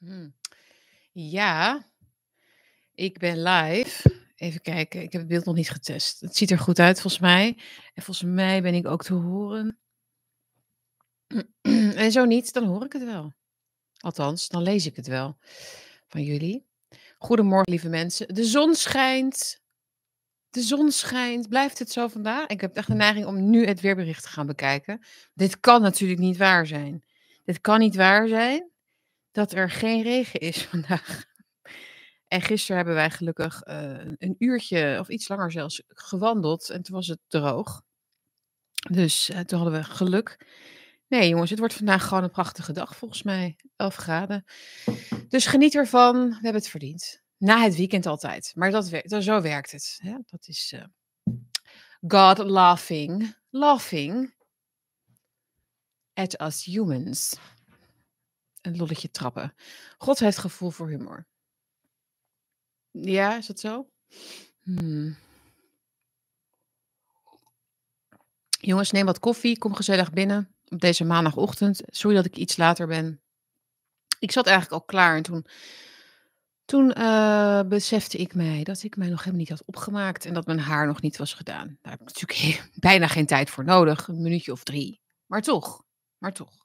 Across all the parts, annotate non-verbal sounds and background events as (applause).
Hmm. Ja, ik ben live. Even kijken, ik heb het beeld nog niet getest. Het ziet er goed uit volgens mij. En volgens mij ben ik ook te horen. (clears throat) En zo niet, dan hoor ik het wel. Althans, dan lees ik het wel van jullie. Goedemorgen, lieve mensen. De zon schijnt. De zon schijnt. Blijft het zo vandaag? Ik heb echt de neiging om nu het weerbericht te gaan bekijken. Dit kan natuurlijk niet waar zijn. Dit kan niet waar zijn dat er geen regen is (laughs) vandaag. En gisteren hebben wij gelukkig uh, een uurtje of iets langer zelfs gewandeld en toen was het droog. Dus uh, toen hadden we geluk. Nee jongens, het wordt vandaag gewoon een prachtige dag volgens mij. 11 graden. Dus geniet ervan. We hebben het verdiend. Na het weekend altijd. Maar dat, zo werkt het. Hè? Dat is uh, God laughing. Laughing at us humans een lolletje trappen. God heeft gevoel voor humor. Ja, is dat zo? Hmm. Jongens, neem wat koffie. Kom gezellig binnen op deze maandagochtend. Sorry dat ik iets later ben. Ik zat eigenlijk al klaar en toen, toen uh, besefte ik mij dat ik mij nog helemaal niet had opgemaakt en dat mijn haar nog niet was gedaan. Daar heb ik natuurlijk (laughs) bijna geen tijd voor nodig, een minuutje of drie. Maar toch, maar toch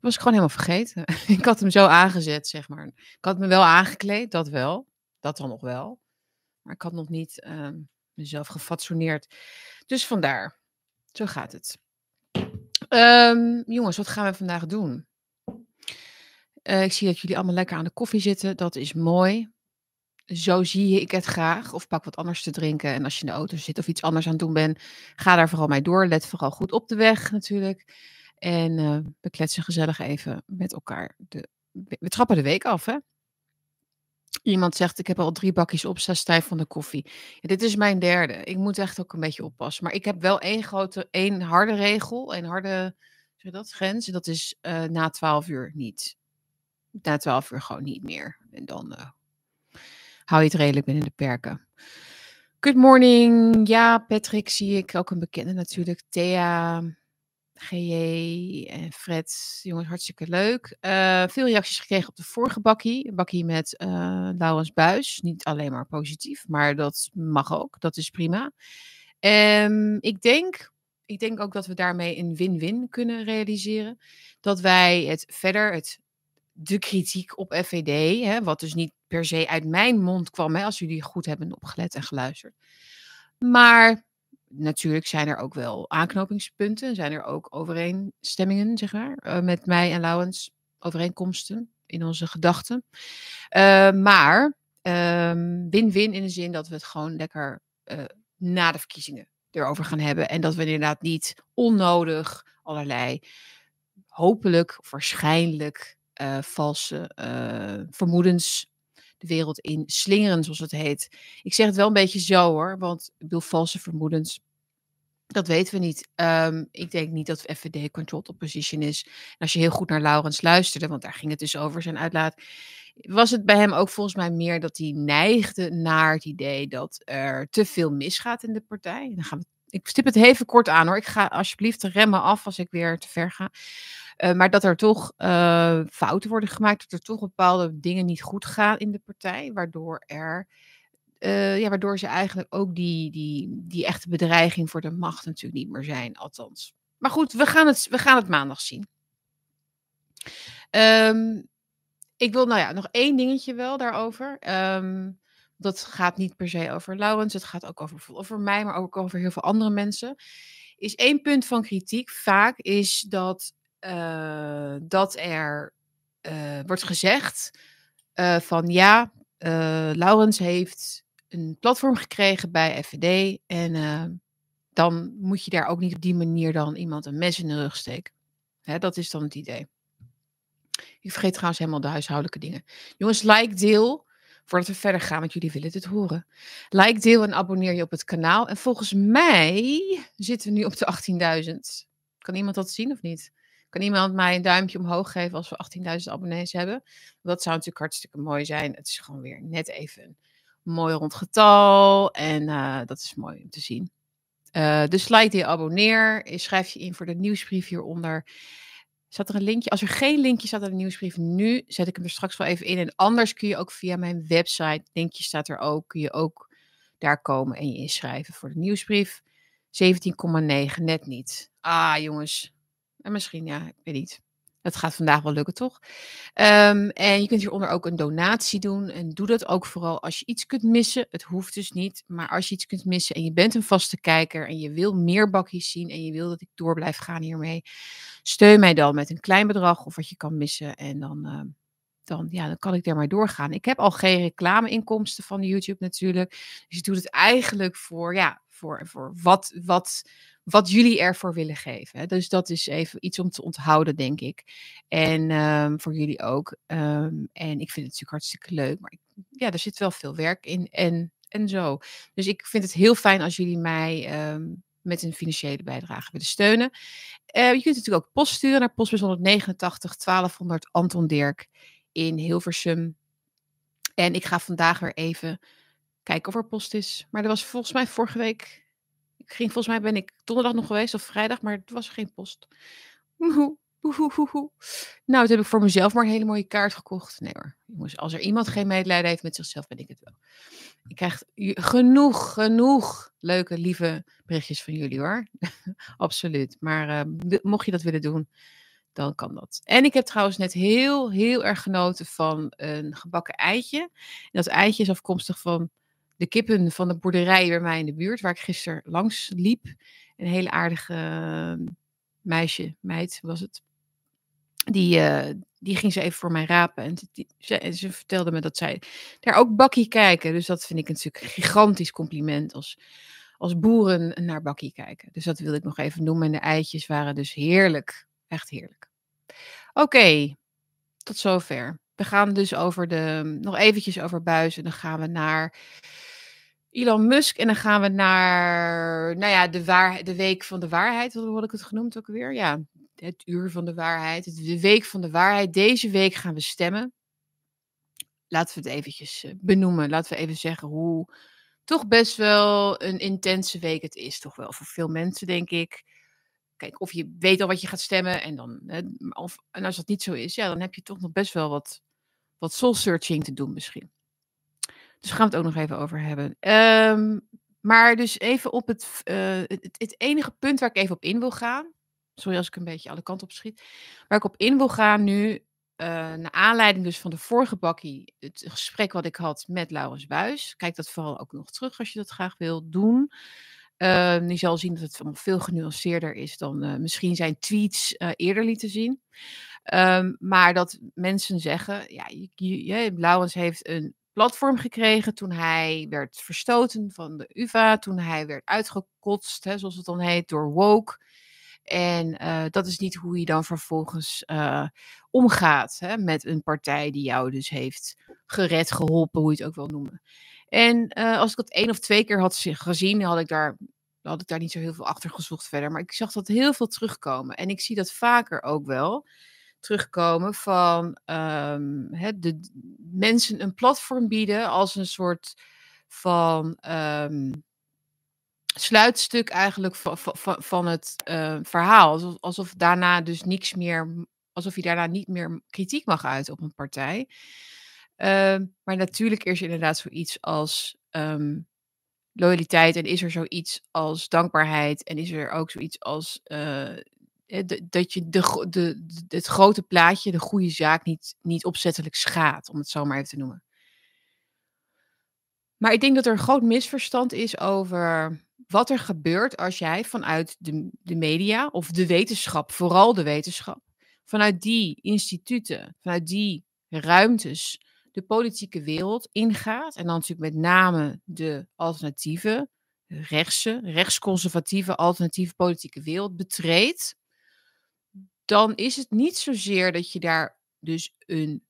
was ik gewoon helemaal vergeten. (laughs) ik had hem zo aangezet, zeg maar. Ik had me wel aangekleed, dat wel. Dat dan nog wel. Maar ik had nog niet uh, mezelf gefatsoeneerd. Dus vandaar. Zo gaat het. Um, jongens, wat gaan we vandaag doen? Uh, ik zie dat jullie allemaal lekker aan de koffie zitten. Dat is mooi. Zo zie ik het graag. Of pak wat anders te drinken. En als je in de auto zit of iets anders aan het doen bent, ga daar vooral mee door. Let vooral goed op de weg natuurlijk. En uh, we kletsen gezellig even met elkaar. De, we trappen de week af, hè? Iemand zegt, ik heb al drie bakjes op, stijf van de koffie. Ja, dit is mijn derde. Ik moet echt ook een beetje oppassen. Maar ik heb wel één grote, één harde regel, een harde zeg dat, grens. En dat is uh, na twaalf uur niet. Na twaalf uur gewoon niet meer. En dan uh, hou je het redelijk binnen de perken. Good morning. Ja, Patrick zie ik. Ook een bekende natuurlijk. Thea. GJ en Fred, jongens, hartstikke leuk. Uh, veel reacties gekregen op de vorige bakkie. Een bakkie met uh, Laurens Buis. Niet alleen maar positief, maar dat mag ook. Dat is prima. Um, ik, denk, ik denk ook dat we daarmee een win-win kunnen realiseren. Dat wij het verder, het, de kritiek op FVD, hè, wat dus niet per se uit mijn mond kwam, hè, als jullie goed hebben opgelet en geluisterd. Maar natuurlijk zijn er ook wel aanknopingspunten. Zijn er ook overeenstemmingen, zeg maar, uh, met mij en Lauwens. Overeenkomsten in onze gedachten. Uh, maar ehm, win-win in de zin dat we het gewoon lekker uh, na de verkiezingen erover gaan hebben. En dat we inderdaad niet onnodig allerlei, hopelijk waarschijnlijk valse vermoedens de wereld in slingeren, zoals het heet. Ik zeg het wel een beetje zo hoor, want ik bedoel, valse vermoedens. Dat weten we niet. Um, ik denk niet dat FVD controlled opposition is. En als je heel goed naar Laurens luisterde, want daar ging het dus over zijn uitlaat, was het bij hem ook volgens mij meer dat hij neigde naar het idee dat er te veel misgaat in de partij. Dan gaan we, ik stip het even kort aan hoor. Ik ga alsjeblieft remmen af als ik weer te ver ga. Uh, maar dat er toch uh, fouten worden gemaakt, dat er toch bepaalde dingen niet goed gaan in de partij, waardoor er. Uh, ja, waardoor ze eigenlijk ook die, die, die echte bedreiging voor de macht natuurlijk niet meer zijn, althans. Maar goed, we gaan het, we gaan het maandag zien. Um, ik wil nou ja, nog één dingetje wel daarover. Um, dat gaat niet per se over Laurens, het gaat ook over, over mij, maar ook over heel veel andere mensen. Is één punt van kritiek vaak is dat uh, dat er uh, wordt gezegd uh, van ja, Laurens heeft een platform gekregen bij FVD en dan moet je daar ook niet op die manier dan iemand een mes in de rug steken. Hè, dat is dan het idee. Ik vergeet trouwens helemaal de huishoudelijke dingen. Jongens, like, deel. Voordat we verder gaan, want jullie willen dit horen. Like, deel en abonneer je op het kanaal. En volgens mij zitten we nu op de 18.000. Kan iemand dat zien of niet? Kan iemand mij een duimpje omhoog geven als we 18.000 abonnees hebben? Dat zou natuurlijk hartstikke mooi zijn. Het is gewoon weer net even een mooi rond getal. En uh, dat is mooi om te zien. Uh, dus like die abonneer. Schrijf je in voor de nieuwsbrief hieronder. Staat er een linkje? Als er geen linkje staat aan de nieuwsbrief nu, zet ik hem er straks wel even in. En anders kun je ook via mijn website, linkje staat er ook, kun je ook daar komen en je inschrijven voor de nieuwsbrief. 17,9, net niet. Ah, jongens. En misschien, ja, ik weet niet. Het gaat vandaag wel lukken, toch? Ehm, en je kunt hieronder ook een donatie doen. En doe dat ook vooral als je iets kunt missen. Het hoeft dus niet. Maar als je iets kunt missen en je bent een vaste kijker en je wil meer bakjes zien en je wil dat ik door blijf gaan hiermee, steun mij dan met een klein bedrag of wat je kan missen. En dan, ehm, dan, ja, dan kan ik daar maar doorgaan. Ik heb al geen reclameinkomsten van YouTube natuurlijk. Dus je doet het eigenlijk voor, ja, voor, voor wat, wat wat jullie ervoor willen geven. Dus dat is even iets om te onthouden, denk ik. En ehm, voor jullie ook. Ehm, en ik vind het natuurlijk hartstikke leuk. Maar ik, ja, er zit wel veel werk in en, en zo. Dus ik vind het heel fijn als jullie mij ehm, met een financiële bijdrage willen steunen. Uh, je kunt natuurlijk ook post sturen naar postbus 189 1200 Anton Dirk in Hilversum. En ik ga vandaag weer even kijken of er post is. Maar er was volgens mij vorige week ik ging, volgens mij ben ik donderdag nog geweest of vrijdag, maar het was geen post. Nou, dat heb ik voor mezelf maar een hele mooie kaart gekocht. Nee hoor, als er iemand geen medelijden heeft met zichzelf, ben ik het wel. Ik krijg genoeg, genoeg leuke, lieve berichtjes van jullie hoor. (laughs) Absoluut. Maar uh, mocht je dat willen doen, dan kan dat. En ik heb trouwens net heel, heel erg genoten van een gebakken eitje. En dat eitje is afkomstig van de kippen van de boerderij bij mij in de buurt, waar ik gisteren langs liep. Een hele aardige ehm, meisje, meid was het. Die, uh, die ging ze even voor mij rapen. En, ze, ze, vertelde me dat zij daar ook bakkie kijken. Dus dat vind ik natuurlijk een gigantisch compliment als, als boeren naar bakkie kijken. Dus dat wilde ik nog even noemen. En de eitjes waren dus heerlijk. Echt heerlijk. Oké, tot zover. We gaan dus over de, nog eventjes over buizen. Dan gaan we naar Elon Musk. En dan gaan we naar, nou ja, de, de week van de waarheid. Hoe had ik het genoemd ook weer? Ja, het uur van de waarheid. De week van de waarheid. Deze week gaan we stemmen. Laten we het eventjes eh, benoemen. Laten we even zeggen hoe toch best wel een intense week het is. Toch wel voor veel mensen, denk ik. Kijk, of je weet al wat je gaat stemmen. En, dan, of, en als dat niet zo is, ja, dan heb je toch nog best wel wat, wat soul searching te doen misschien. Dus gaan we het ook nog even over hebben. Um, maar dus even op het, uh, het, het, enige punt waar ik even op in wil gaan. Sorry als ik een beetje alle kanten op schiet. Waar ik op in wil gaan nu. Uh, naar aanleiding dus van de vorige bakkie. Het gesprek wat ik had met Laurens Buis. Kijk dat vooral ook nog terug als je dat graag wil doen. Uh, je zal zien dat het veel genuanceerder is dan uh, misschien zijn tweets uh, eerder lieten zien. Um, maar dat mensen zeggen, ja, je, heeft een platform gekregen toen hij werd verstoten van de UvA, toen hij werd uitgekotst, hè, zoals het dan heet, door woke. En uh, dat is niet hoe je dan vervolgens omgaat hè, met een partij die jou dus heeft gered, geholpen, hoe je het ook wil noemen. En uh, als ik dat één of twee keer had gezien, had ik daar had ik daar niet zo heel veel achter gezocht verder. Maar ik zag dat heel veel terugkomen. En ik zie dat vaker ook wel terugkomen van um, de mensen een platform bieden als een soort van um, sluitstuk eigenlijk van, van, het uh, verhaal. Alsof, daarna dus niks meer, alsof je daarna niet meer kritiek mag uiten op een partij. Uh, maar natuurlijk is er inderdaad zoiets als um, loyaliteit en is er zoiets als dankbaarheid en is er ook zoiets als uh, dat je de, de, het grote plaatje, de goede zaak, niet, niet opzettelijk schaadt, om het zo maar even te noemen. Maar ik denk dat er een groot misverstand is over wat er gebeurt als jij vanuit de, de media of de wetenschap, vooral de wetenschap, vanuit die instituten, vanuit die ruimtes, de politieke wereld ingaat. En dan natuurlijk met name de alternatieve, rechtse, rechtsconservatieve, alternatieve politieke wereld betreedt dan is het niet zozeer dat je daar dus een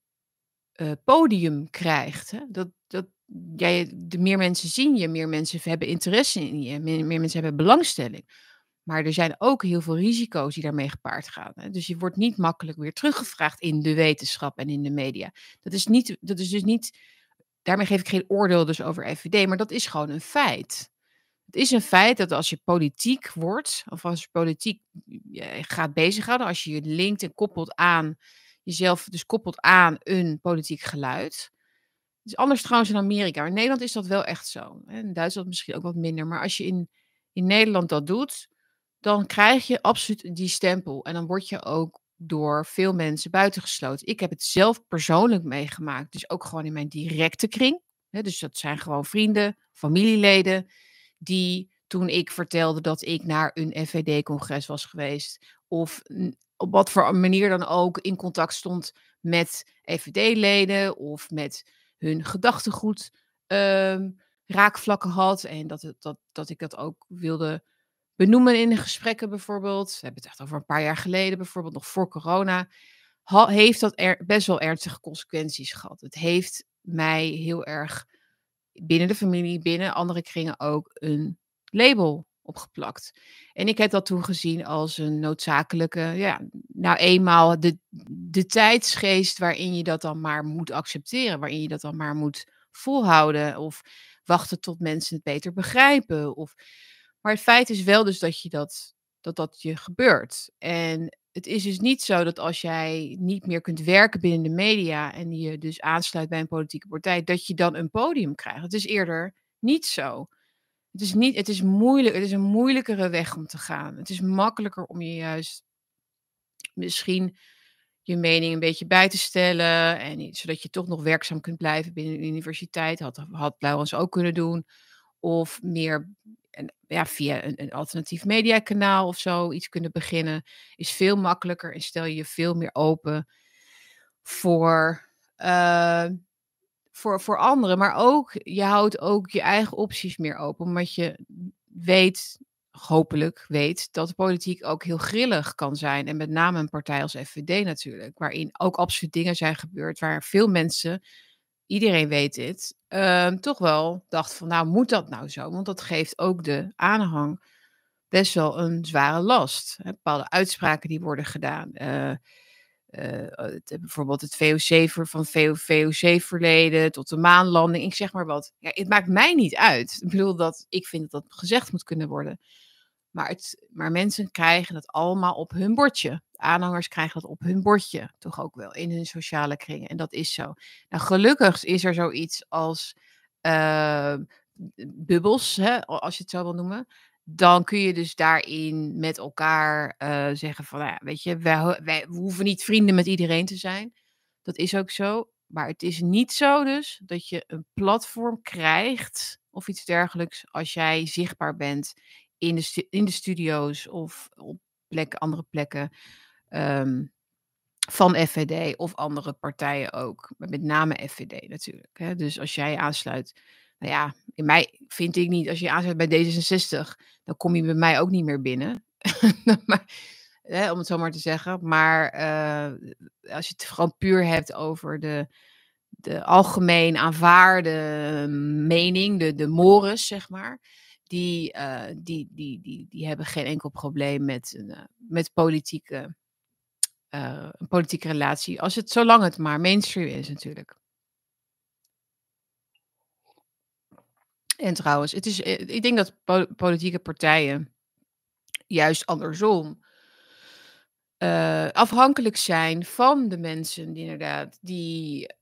uh, podium krijgt. Hè? Dat, dat jij, de meer mensen zien je, meer mensen hebben interesse in je, meer, mensen hebben belangstelling. Maar er zijn ook heel veel risico's die daarmee gepaard gaan. Hè? Dus je wordt niet makkelijk weer teruggevraagd in de wetenschap en in de media. Dat is, niet, dat is dus niet, daarmee geef ik geen oordeel dus over FVD, maar dat is gewoon een feit. Het is een feit dat als je politiek wordt, of als je politiek gaat bezighouden, als je je linkt en koppelt aan jezelf, dus koppelt aan een politiek geluid. Het is anders trouwens in Amerika. Maar in Nederland is dat wel echt zo. In Duitsland misschien ook wat minder. Maar als je in, in Nederland dat doet, dan krijg je absoluut die stempel. En dan word je ook door veel mensen buitengesloten. Ik heb het zelf persoonlijk meegemaakt. Dus ook gewoon in mijn directe kring. dus dat zijn gewoon vrienden, familieleden. Die toen ik vertelde dat ik naar een FVD-congres was geweest. Of op wat voor manier dan ook in contact stond met FVD-leden. Of met hun gedachtegoed um, raakvlakken had. En dat, dat, dat ik dat ook wilde benoemen in de gesprekken bijvoorbeeld. We hebben het echt over een paar jaar geleden, bijvoorbeeld nog voor corona. heeft dat er best wel ernstige consequenties gehad. Het heeft mij heel erg binnen de familie, binnen andere kringen ook een label opgeplakt. En ik heb dat toen gezien als een noodzakelijke, ja, nou eenmaal de, de tijdsgeest waarin je dat dan maar moet accepteren, waarin je dat dan maar moet volhouden of wachten tot mensen het beter begrijpen. Of, maar het feit is wel dus dat je dat, dat, dat je gebeurt. En het is dus niet zo dat als jij niet meer kunt werken binnen de media en je dus aansluit bij een politieke partij, dat je dan een podium krijgt. Het is eerder niet zo. Het is, niet, het is moeilijk, het is een moeilijkere weg om te gaan. Het is makkelijker om je juist misschien je mening een beetje bij te stellen. En, zodat je toch nog werkzaam kunt blijven binnen de universiteit. Had, had Laurens ook kunnen doen. Of meer ja, via een, een alternatief mediakanaal of zo iets kunnen beginnen. Is veel makkelijker en stel je je veel meer open voor, uh, voor, voor anderen. Maar ook, je houdt ook je eigen opties meer open. Omdat je weet, hopelijk weet, dat de politiek ook heel grillig kan zijn. En met name een partij als FVD natuurlijk. Waarin ook absoluut dingen zijn gebeurd waar veel mensen, iedereen weet dit, uh, toch wel dacht van nou moet dat nou zo? Want dat geeft ook de aanhang best wel een zware last. Hè? Bepaalde uitspraken die worden gedaan. Uh, uh, bijvoorbeeld het VOC van VOC-verleden tot de maanlanding. Ik zeg maar wat. Ja, het maakt mij niet uit. Ik bedoel dat ik vind dat dat gezegd moet kunnen worden. Maar, het, maar mensen krijgen het allemaal op hun bordje. aanhangers krijgen dat op hun bordje. Toch ook wel in hun sociale kringen. En dat is zo. Nou, gelukkig is er zoiets als uh, bubbels, hè, als je het zo wil noemen dan kun je dus daarin met elkaar uh, zeggen van, nou ja, weet je, wij, wij we hoeven niet vrienden met iedereen te zijn. Dat is ook zo. Maar het is niet zo dus dat je een platform krijgt of iets dergelijks als jij zichtbaar bent in de, in de studio's of op plekken, andere plekken um, van FVD of andere partijen ook. Met name FVD natuurlijk. Hè. Dus als jij aansluit nou ja, in mij vind ik niet, als je aanzet bij D66, dan kom je bij mij ook niet meer binnen. (laughs) maar, hè, om het zo maar te zeggen. Maar uh, als je het gewoon puur hebt over de, de algemeen aanvaarde mening, de, de mores, zeg maar. Die, uh, die, die, die, die hebben geen enkel probleem met, uh, met politieke, een politieke relatie. Als het, zolang het maar mainstream is natuurlijk. En trouwens, het is, eh, ik denk dat politieke partijen juist andersom afhankelijk zijn van de mensen die inderdaad die,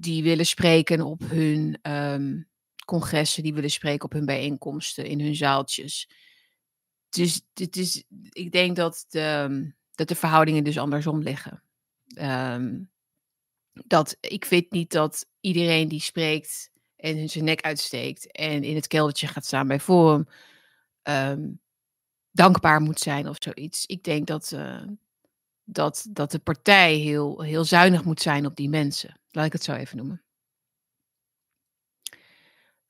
die willen spreken op hun um, congressen, die willen spreken op hun bijeenkomsten, in hun zaaltjes. Dus dit is, ik denk dat de, dat de verhoudingen dus andersom liggen. Um, dat ik weet niet dat iedereen die spreekt en zijn nek uitsteekt en in het keldertje gaat staan bij Forum, um, dankbaar moet zijn of zoiets. Ik denk dat, uh, dat, dat de partij heel, heel zuinig moet zijn op die mensen. Laat ik het zo even noemen.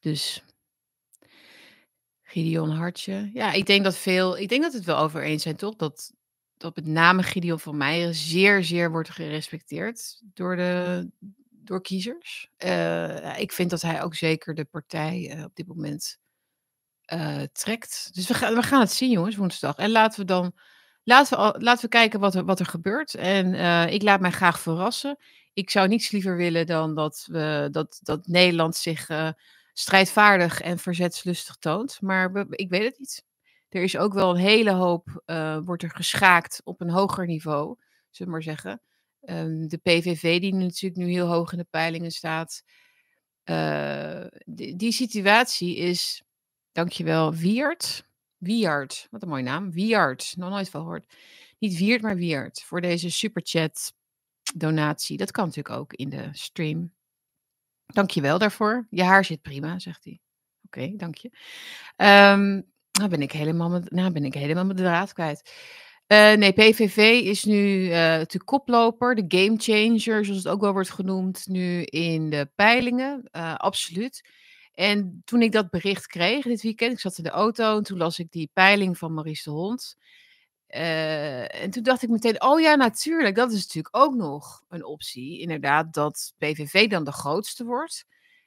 Dus Gideon Hartje. Ja, ik denk dat veel, ik denk dat het wel over eens zijn, toch? Dat, dat met name Gideon van Meijeren zeer, zeer wordt gerespecteerd door de, door kiezers. Uh, ik vind dat hij ook zeker de partij uh, op dit moment uh, trekt. Dus we, gaan, we gaan het zien, jongens, woensdag. En laten we dan laten we, laten we kijken wat er, wat er gebeurt. En ik laat mij graag verrassen. Ik zou niets liever willen dan dat, we, dat, dat Nederland zich strijdvaardig en verzetslustig toont. Maar ik weet het niet. Er is ook wel een hele hoop, eh, wordt er geschaakt op een hoger niveau, zullen we maar zeggen. Ehm, de PVV, die natuurlijk nu heel hoog in de peilingen staat. Eh, die, die situatie is, dankjewel, Wiert. Wiert, wat een mooie naam. Wiert, nog nooit van gehoord. Niet Wiert, maar Wiert. Voor deze superchat donatie. Dat kan natuurlijk ook in de stream. Dankjewel daarvoor. Je haar zit prima, zegt hij. Oké, dank je. Ehm, nou, ben ik helemaal met, nou ben ik helemaal met draad kwijt. Eh, nee, PVV is nu eh de koploper, de gamechanger, zoals het ook wel wordt genoemd, nu in de peilingen. Eh, absoluut. En toen ik dat bericht kreeg dit weekend, ik zat in de auto en toen las ik die peiling van Maurice de Hond. Eh, en toen dacht ik meteen, oh ja, natuurlijk, dat is natuurlijk ook nog een optie. Inderdaad, dat PVV dan de grootste wordt.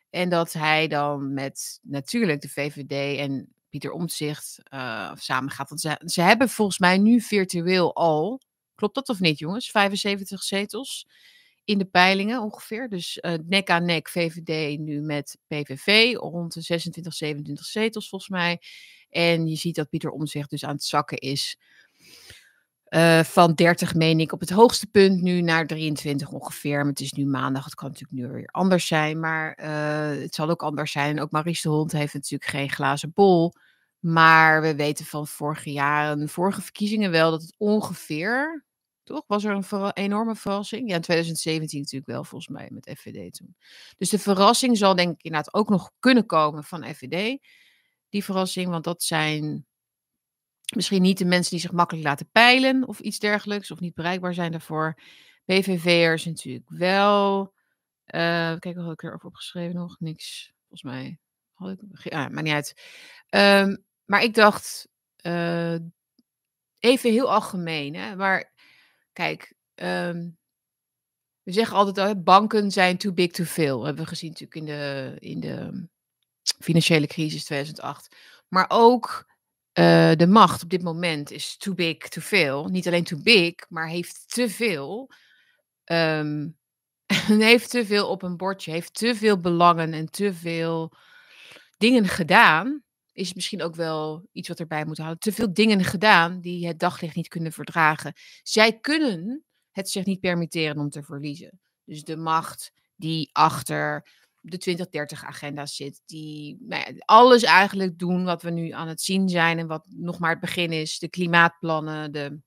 En dat hij dan met natuurlijk de VVD en Pieter Omtzigt eh samen gaat. Want ze, ze hebben volgens mij nu virtueel al, klopt dat of niet jongens, 75 zetels in de peilingen ongeveer. Dus eh, nek aan nek VVD nu met PVV, rond de 26, 27 zetels volgens mij. En je ziet dat Pieter Omtzigt dus aan het zakken is. Eh, van 30 meen ik op het hoogste punt nu naar 23 ongeveer. Maar het is nu maandag, het kan natuurlijk nu weer anders zijn. Maar eh, het zal ook anders zijn. Ook Maurice de Hond heeft natuurlijk geen glazen bol. Maar we weten van vorige jaren, vorige verkiezingen wel, dat het ongeveer, toch? Was er een enorme verrassing? Ja, in 2017 natuurlijk wel, volgens mij, met FVD toen. Dus de verrassing zal denk ik inderdaad ook nog kunnen komen van FVD. Die verrassing, want dat zijn misschien niet de mensen die zich makkelijk laten peilen of iets dergelijks, of niet bereikbaar zijn daarvoor. PVV'ers natuurlijk wel. Eh kijk, had ik erover opgeschreven nog? Niks, volgens mij. Had ik, ah, maakt niet uit. Ehm, maar ik dacht, eh, even heel algemeen, hè, maar kijk, ehm, we zeggen altijd, al, banken zijn too big to fail. Hebben we gezien natuurlijk in de, in de financiële crisis 2008. Maar ook eh, de macht op dit moment is too big to fail. Niet alleen too big, maar heeft te veel. ehm, (laughs) heeft te veel op een bordje, heeft te veel belangen en te veel dingen gedaan. Is misschien ook wel iets wat erbij moet houden. Te veel dingen gedaan die het daglicht niet kunnen verdragen. Zij kunnen het zich niet permitteren om te verliezen. Dus de macht die achter de 2030-agenda zit, die nou ja, alles eigenlijk doen wat we nu aan het zien zijn en wat nog maar het begin is. De klimaatplannen, de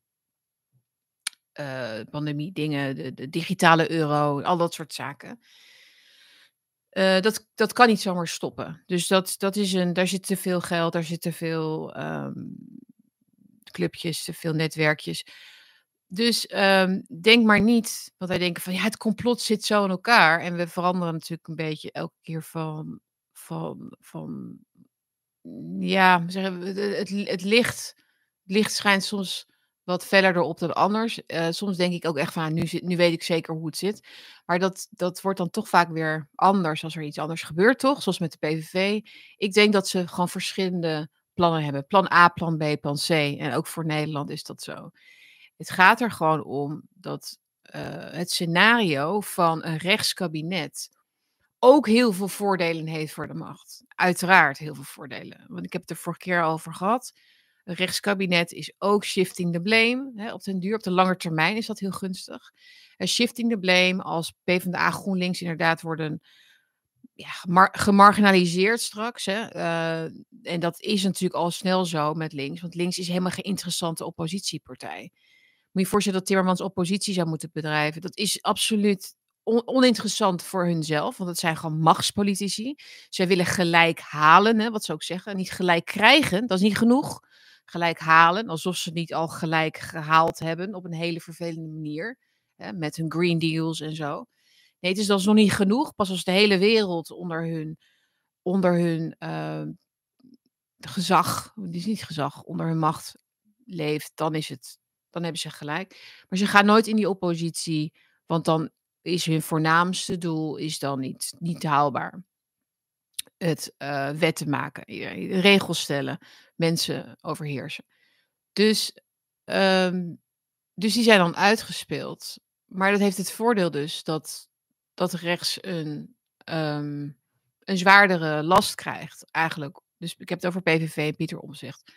eh pandemie dingen, de, de digitale euro, al dat soort zaken. Eh, dat, dat kan niet zomaar stoppen. Dus dat, dat is een, daar zit te veel geld, daar zit te veel ehm, clubjes, te veel netwerkjes. Dus ehm, denk maar niet, want wij denken van ja, het complot zit zo in elkaar. En we veranderen natuurlijk een beetje elke keer van, van, van ja, hoe zeggen we, het, het, het licht, licht schijnt soms wat feller erop dan anders. Eh, soms denk ik ook echt van, nu, zit, nu weet ik zeker hoe het zit. Maar dat, dat wordt dan toch vaak weer anders als er iets anders gebeurt, toch? Zoals met de PVV. Ik denk dat ze gewoon verschillende plannen hebben. Plan A, plan B, plan C. En ook voor Nederland is dat zo. Het gaat er gewoon om dat eh, het scenario van een rechtskabinet ook heel veel voordelen heeft voor de macht. Uiteraard heel veel voordelen. Want ik heb het er vorige keer al over gehad. Een rechtskabinet is ook shifting the blame. Hè, op den duur, op de lange termijn is dat heel gunstig. Shifting the blame als PvdA GroenLinks inderdaad worden ja, gemar- gemarginaliseerd straks. Hè. eh, en dat is natuurlijk al snel zo met links. Want links is helemaal geen interessante oppositiepartij. Je dat Timmermans oppositie zou moeten bedrijven. Dat is absoluut on- oninteressant voor hunzelf. Want het zijn gewoon machtspolitici. Zij willen gelijk halen, hè, wat ze ook zeggen. Niet gelijk krijgen, dat is niet genoeg. Gelijk halen, alsof ze niet al gelijk gehaald hebben op een hele vervelende manier. Hè, met hun Green Deals en zo. Nee, het is dan nog niet genoeg. Pas als de hele wereld onder hun, onder hun eh, gezag, het is niet gezag, onder hun macht leeft, dan is het, dan hebben ze gelijk. Maar ze gaan nooit in die oppositie, want dan is hun voornaamste doel is dan niet, niet haalbaar. Het eh, wetten maken, regels stellen, mensen overheersen. Dus, ehm, dus die zijn dan uitgespeeld. Maar dat heeft het voordeel dus dat, dat rechts een, ehm, een zwaardere last krijgt, eigenlijk. Dus ik heb het over PVV en Pieter Omzicht.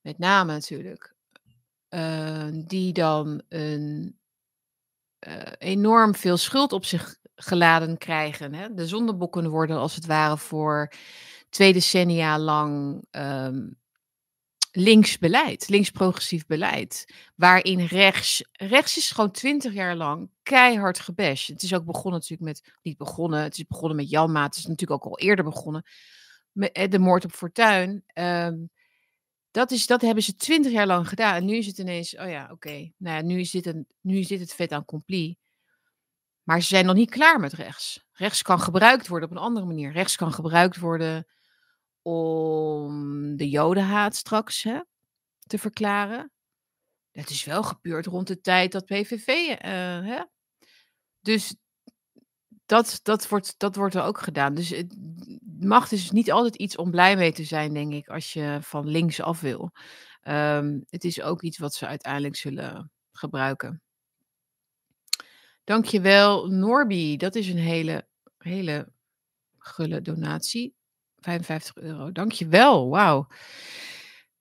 Met name natuurlijk. Uh, die dan een uh, enorm veel schuld op zich geladen krijgen. Hè? De zondebokken worden als het ware voor twee decennia lang um, links beleid, links-progressief beleid. Waarin rechts, rechts is gewoon twintig jaar lang keihard gebashed. Het is ook begonnen natuurlijk met, niet begonnen, het is begonnen met Janma, het is natuurlijk ook al eerder begonnen. Met eh, de moord op Fortuin. Um, dat, is, dat hebben ze twintig jaar lang gedaan. En nu is het ineens, oh ja, oké. Nou ja, nu is, dit een, nu is dit het vet aan compli. Maar ze zijn nog niet klaar met rechts. Rechts kan gebruikt worden op een andere manier. Rechts kan gebruikt worden om de jodenhaat straks hè, te verklaren. Dat is wel gebeurd rond de tijd dat PVV. Uh, hè? Dus dat, dat, wordt, dat wordt er ook gedaan. Dus macht is niet altijd iets om blij mee te zijn, denk ik, als je van links af wil. Um, het is ook iets wat ze uiteindelijk zullen gebruiken. Dankjewel, Norby. Dat is een hele, hele gulle donatie. 55 euro. Dankjewel. Wauw.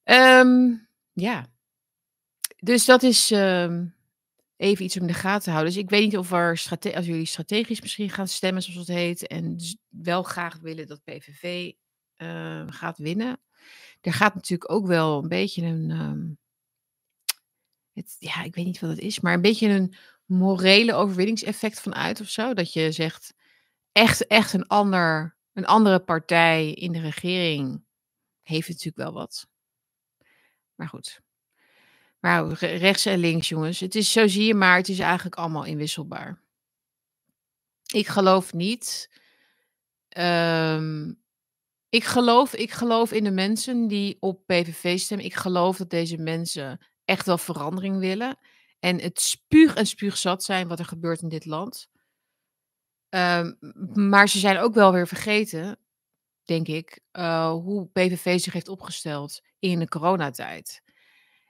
Um, ja. Dus dat is um, even iets om in de gaten te houden. Dus ik weet niet of er als jullie strategisch misschien gaan stemmen, zoals het heet, en wel graag willen dat PVV uh, gaat winnen. Er gaat natuurlijk ook wel een beetje een, um, het, ja, ik weet niet wat het is, maar een beetje een morele overwinningseffect van uit of zo. Dat je zegt, echt, echt een, ander, een andere partij in de regering heeft natuurlijk wel wat. Maar goed. Maar rechts en links, jongens. Het is zo zie je maar, het is eigenlijk allemaal inwisselbaar. Ik geloof niet. Um, ik, geloof, ik geloof in de mensen die op PVV stemmen. Ik geloof dat deze mensen echt wel verandering willen. En het spuug en spuugzat zijn wat er gebeurt in dit land. Um, maar ze zijn ook wel weer vergeten, denk ik, uh, hoe PVV zich heeft opgesteld in de coronatijd.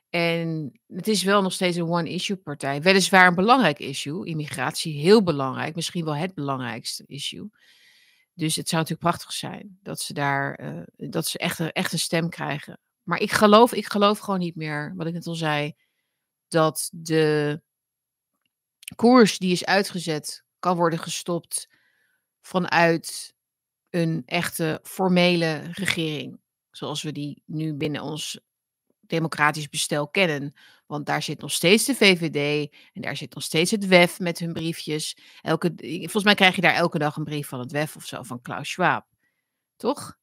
En het is wel nog steeds een one-issue partij. Weliswaar een belangrijk issue. Immigratie heel belangrijk. Misschien wel het belangrijkste issue. Dus het zou natuurlijk prachtig zijn dat ze daar uh, dat ze echt, echt een stem krijgen. Maar ik geloof, ik geloof gewoon niet meer, wat ik net al zei, dat de koers die is uitgezet kan worden gestopt vanuit een echte formele regering. Zoals we die nu binnen ons democratisch bestel kennen. Want daar zit nog steeds de VVD en daar zit nog steeds het WEF met hun briefjes. Elke, volgens mij krijg je daar elke dag een brief van het WEF of zo, van Klaus Schwab. Toch?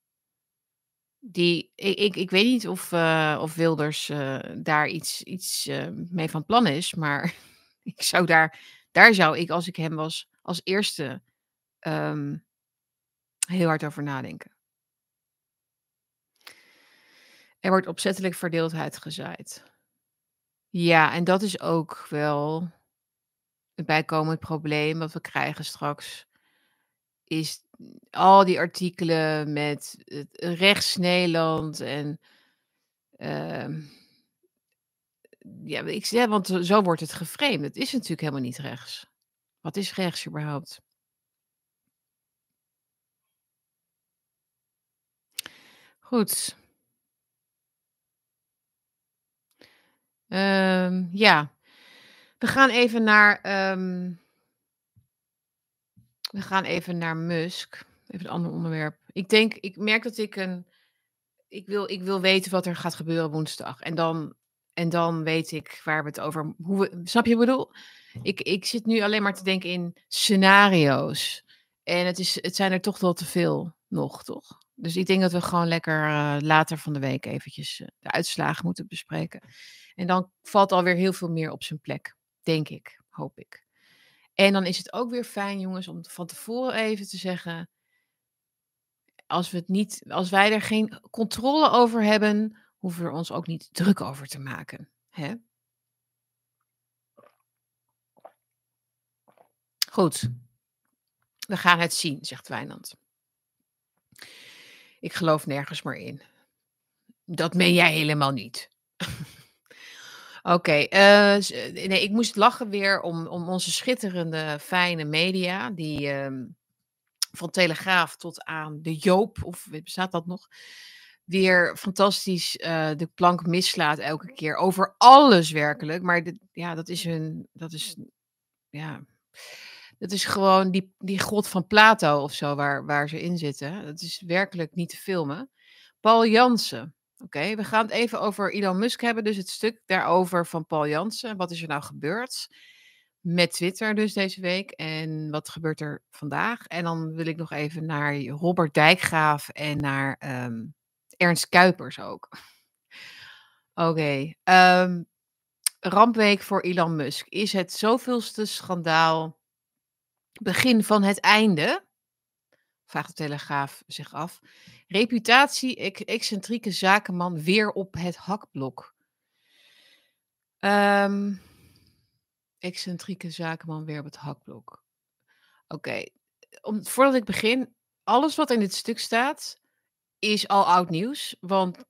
Die, ik, ik, weet niet of, uh, of Wilders uh, daar iets, iets uh, mee van plan is, maar (laughs) ik zou daar, daar zou ik, als ik hem was, als eerste um, heel hard over nadenken. Er wordt opzettelijk verdeeldheid gezaaid. Ja, en dat is ook wel het bijkomend probleem wat we krijgen straks. Is al die artikelen met rechts Nederland en. Uh, ja, ik want zo wordt het geframed. Het is natuurlijk helemaal niet rechts. Wat is rechts überhaupt? Goed. Um, ja, we gaan even naar. Um, we gaan even naar Musk. Even een ander onderwerp. Ik denk, ik merk dat ik een. Ik wil, ik wil weten wat er gaat gebeuren woensdag. En dan, en dan weet ik waar we het over. Hoe snap je wat ik bedoel? Ik, ik zit nu alleen maar te denken in scenario's. En het, is, het zijn er toch wel te veel nog, toch? Dus ik denk dat we gewoon lekker uh, later van de week eventjes uh, de uitslagen moeten bespreken. En dan valt alweer heel veel meer op zijn plek, denk ik, hoop ik. En dan is het ook weer fijn, jongens, om van tevoren even te zeggen: als, we het niet, als wij er geen controle over hebben, hoeven we er ons ook niet druk over te maken. Hè? Goed, we gaan het zien, zegt Wijnand. Ik geloof nergens meer in. Dat meen jij helemaal niet. (laughs) Oké, uh, nee, ik moest lachen weer om, om onze schitterende, fijne media, die um, van Telegraaf tot aan de Joop, of bestaat dat nog? Weer fantastisch uh, de plank mislaat elke keer. Over alles werkelijk. Maar dit, ja, dat is een. Dat is. Ja. Dat is gewoon die, die god van Plato of zo waar, waar ze in zitten. Dat is werkelijk niet te filmen. Paul Jansen. Oké, we gaan het even over Elon Musk hebben. Dus het stuk daarover van Paul Jansen. Wat is er nou gebeurd? Met Twitter dus deze week. En wat gebeurt er vandaag? En dan wil ik nog even naar Robert Dijkgraaf en naar ehm, Ernst Kuipers ook. (laughs) Oké. Ehm, rampweek voor Elon Musk. Is het zoveelste schandaal begin van het einde? Vraagt de Telegraaf zich af. Reputatie, excentrieke zakenman weer op het hakblok. Um, excentrieke zakenman weer op het hakblok. Oké, voordat ik begin, alles wat in dit stuk staat is al oud nieuws. Want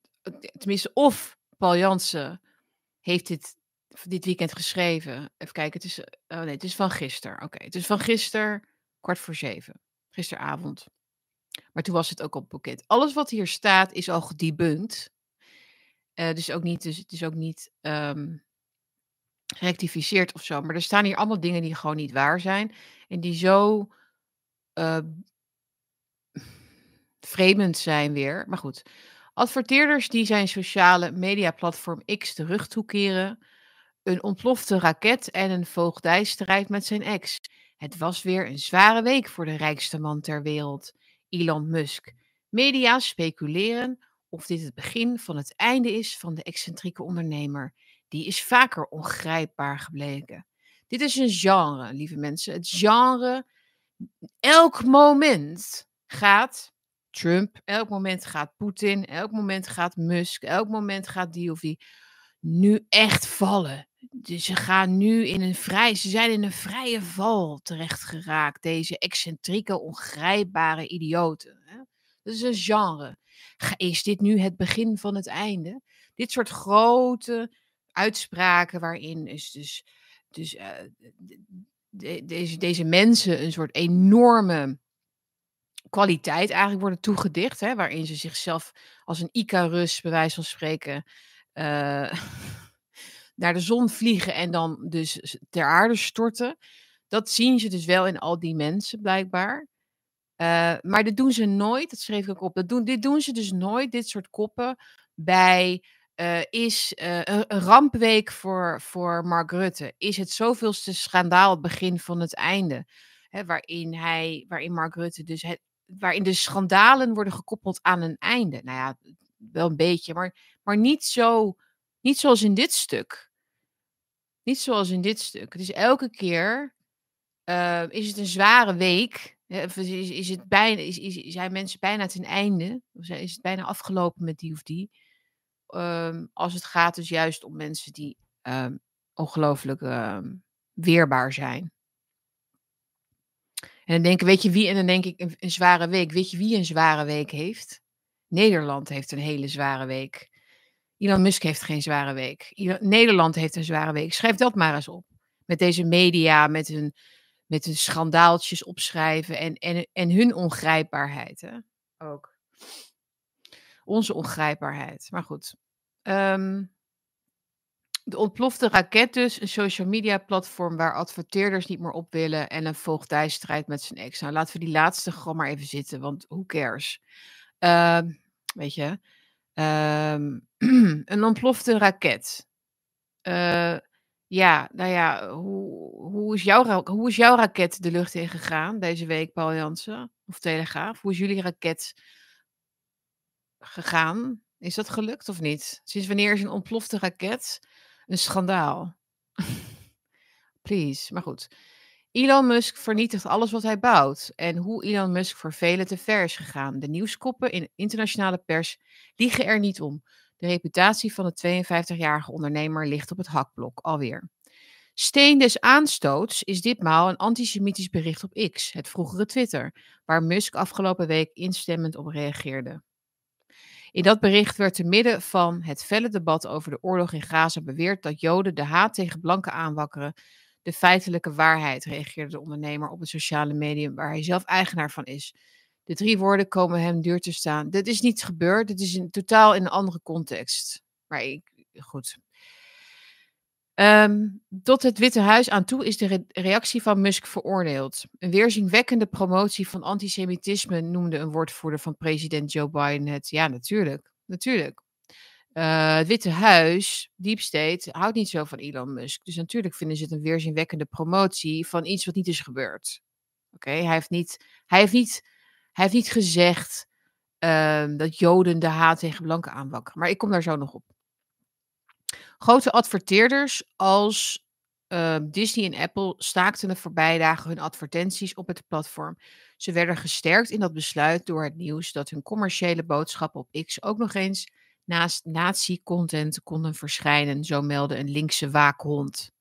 tenminste, of Paul Jansen heeft dit dit weekend geschreven. Even kijken, het is, oh nee, het is van gisteren. Oké, het is van gisteren, kwart voor zeven. Gisteravond. Maar toen was het ook op boeket. Alles wat hier staat is al gedebunked. Uh, dus ook niet, dus het is ook niet um, gerectificeerd of zo. Maar er staan hier allemaal dingen die gewoon niet waar zijn. En die zo uh, vreemd zijn weer. Maar goed. Adverteerders die zijn sociale mediaplatform X de rug toekeren. Een ontplofte raket en een voogdijstrijd met zijn ex. Het was weer een zware week voor de rijkste man ter wereld, Elon Musk. Media speculeren of dit het begin van het einde is van de excentrieke ondernemer. Die is vaker ongrijpbaar gebleken. Dit is een genre, lieve mensen. Het genre, elk moment gaat Trump, elk moment gaat Poetin, elk moment gaat Musk, elk moment gaat die of die nu echt vallen. Dus ze gaan nu in een vrij, ze zijn in een vrije val terecht geraakt. Deze excentrieke, ongrijpbare idioten. Dat is een genre. Is dit nu het begin van het einde? Dit soort grote uitspraken waarin is dus, dus de, deze, deze mensen een soort enorme kwaliteit eigenlijk worden toegedicht. Hè, waarin ze zichzelf als een Icarus, bij wijze van spreken, uh, (laughs) naar de zon vliegen en dan dus ter aarde storten. Dat zien ze dus wel in al die mensen blijkbaar. Uh, maar dit doen ze nooit, dat schreef ik ook op. Dat doen, dit doen ze dus nooit, dit soort koppen, bij uh, is een, een, rampweek voor, voor Mark Rutte. Is het zoveelste schandaal het begin van het einde? Hè, waarin, hij, waarin Mark Rutte dus het, waarin de schandalen worden gekoppeld aan een einde. Nou ja, wel een beetje, maar, maar niet, zo, niet zoals in dit stuk. Niet zoals in dit stuk. Dus elke keer uh, is het een zware week. Of is, is, het bijna, is, is, zijn mensen bijna ten einde? Of is het bijna afgelopen met die of die? Um, als het gaat dus juist om mensen die um, ongelooflijk um, weerbaar zijn. En dan denk ik, weet je wie? En dan denk ik, een zware week. Weet je wie een zware week heeft? Nederland heeft een hele zware week. Elon Musk heeft geen zware week. Nederland heeft een zware week. Schrijf dat maar eens op. Met deze media, met hun, met hun schandaaltjes opschrijven en, en, en hun ongrijpbaarheid. Hè? Ook. Onze ongrijpbaarheid. Maar goed. Um, de ontplofte raket dus, een social media platform waar adverteerders niet meer op willen en een voogdijstrijd met zijn ex. Nou, laten we die laatste gewoon maar even zitten, want who cares? Uh, weet je, um, (clears throat) een ontplofte raket. Uh, ja, nou ja, hoe, hoe, is jouw, hoe is jouw raket de lucht in gegaan deze week, Paul Jansen? Of Telegraaf? Hoe is jullie raket gegaan? Is dat gelukt of niet? Sinds wanneer is een ontplofte raket een schandaal? (laughs) Please, maar goed. Elon Musk vernietigt alles wat hij bouwt. En hoe Elon Musk voor velen te ver is gegaan. De nieuwskoppen in internationale pers liegen er niet om. De reputatie van de 52-jarige ondernemer ligt op het hakblok alweer. Steen des aanstoots is ditmaal een antisemitisch bericht op X, het vroegere Twitter, waar Musk afgelopen week instemmend op reageerde. In dat bericht werd te midden van het felle debat over de oorlog in Gaza beweerd dat Joden de haat tegen blanken aanwakkeren de feitelijke waarheid, reageerde de ondernemer op het sociale medium waar hij zelf eigenaar van is. De drie woorden komen hem duur te staan. Dit is niet gebeurd, dit is in, totaal in een andere context. Maar ik, goed. Um, tot het Witte Huis aan toe is de re reactie van Musk veroordeeld. Een weerzinwekkende promotie van antisemitisme noemde een woordvoerder van president Joe Biden het. Ja, natuurlijk. Natuurlijk. Uh, het Witte Huis, Deep State, houdt niet zo van Elon Musk. Dus natuurlijk vinden ze het een weerzinwekkende promotie van iets wat niet is gebeurd. Oké, hij heeft niet, hij heeft niet, hij heeft niet gezegd uh, dat Joden de haat tegen blanken aanwakkeren. Maar ik kom daar zo nog op. Grote adverteerders als uh, Disney en Apple staakten de voorbije dagen hun advertenties op het platform. Ze werden gesterkt in dat besluit door het nieuws dat hun commerciële boodschappen op X ook nog eens naast nazi-content konden verschijnen, zo meldde een linkse waakhond.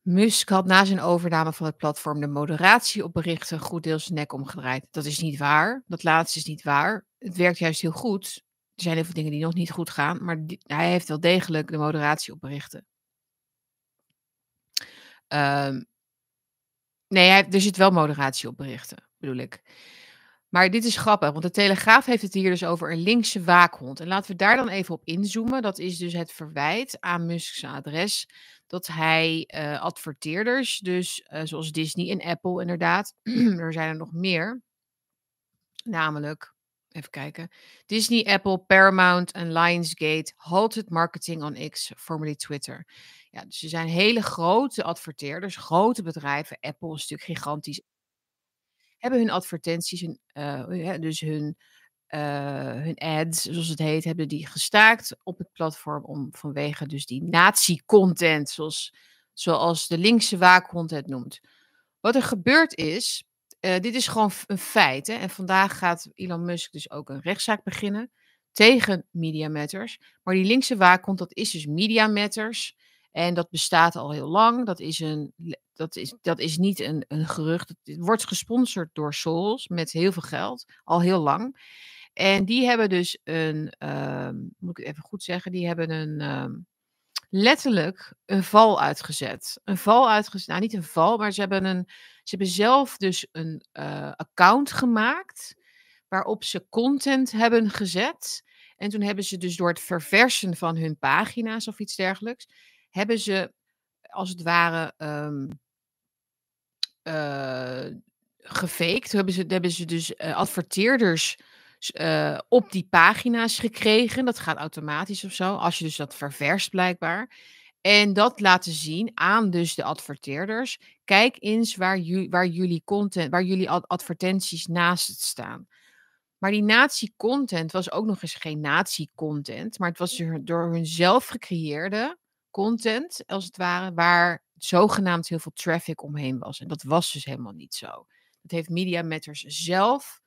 Musk had na zijn overname van het platform de moderatie op berichten goed deels nek omgedraaid. Dat is niet waar. Dat laatste is niet waar. Het werkt juist heel goed. Er zijn heel veel dingen die nog niet goed gaan, maar hij heeft wel degelijk de moderatie op berichten. Um, nee, hij, er zit wel moderatie op berichten, bedoel ik. Maar dit is grappig, want de Telegraaf heeft het hier dus over een linkse waakhond. En laten we daar dan even op inzoomen. Dat is dus het verwijt aan Musk's adres dat hij uh, adverteerders, dus uh, zoals Disney en Apple inderdaad, (clears throat) er zijn er nog meer, namelijk, even kijken, Disney, Apple, Paramount en Lionsgate halted marketing on X, formerly Twitter. Ja, dus er zijn hele grote adverteerders, grote bedrijven. Apple is natuurlijk gigantisch hebben hun advertenties, hun, uh, dus hun, uh, hun ads, zoals het heet, hebben die gestaakt op het platform om vanwege dus die nazi-content, zoals, zoals de linkse waakhond het noemt. Wat er gebeurd is, uh, dit is gewoon een feit. Hè? En vandaag gaat Elon Musk dus ook een rechtszaak beginnen tegen Media Matters. Maar die linkse waakhond, dat is dus Media Matters. En dat bestaat al heel lang. Dat is, een, dat is, dat is niet een, een gerucht. Het wordt gesponsord door Souls met heel veel geld, al heel lang. En die hebben dus een, uh, moet ik even goed zeggen, die hebben een, uh, letterlijk een val uitgezet. Een val uitgezet, nou niet een val, maar ze hebben, een, ze hebben zelf dus een uh, account gemaakt waarop ze content hebben gezet. En toen hebben ze dus door het verversen van hun pagina's of iets dergelijks, hebben ze als het ware um, uh, gefaked. Hebben ze, hebben ze dus uh, adverteerders uh, op die pagina's gekregen. Dat gaat automatisch of zo, als je dus dat ververst blijkbaar. En dat laten zien aan dus de adverteerders. Kijk eens waar, ju waar jullie content, waar jullie advertenties naast staan. Maar die nazi-content was ook nog eens geen nazi-content, maar het was door hun zelf gecreëerde content, als het ware, waar zogenaamd heel veel traffic omheen was. En dat was dus helemaal niet zo. Dat heeft Media Matters zelf,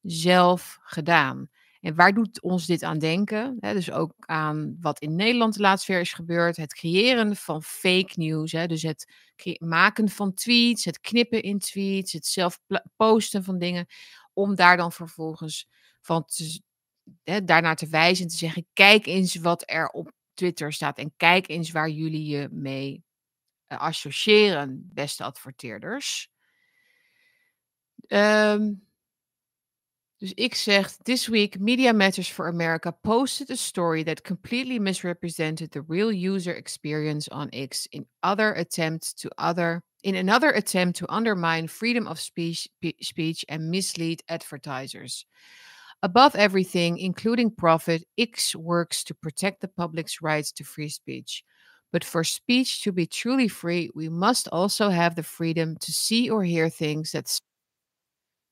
zelf gedaan. En waar doet ons dit aan denken? dus ook aan wat in Nederland laatst weer is gebeurd. Het creëren van fake news. dus het maken van tweets, het knippen in tweets, het zelf posten van dingen. Om daar dan vervolgens van te, daarnaar te wijzen en te zeggen: kijk eens wat er op Twitter staat. En kijk eens waar jullie je mee uh, associëren, beste adverteerders. Um, dus ik zeg, this week Media Matters for America posted a story that completely misrepresented the real user experience on X in other attempt to other in another attempt to undermine freedom of speech, speech and mislead advertisers. Above everything, including profit, X works to protect the public's rights to free speech. But for speech to be truly free, we must also have the freedom to see or hear things that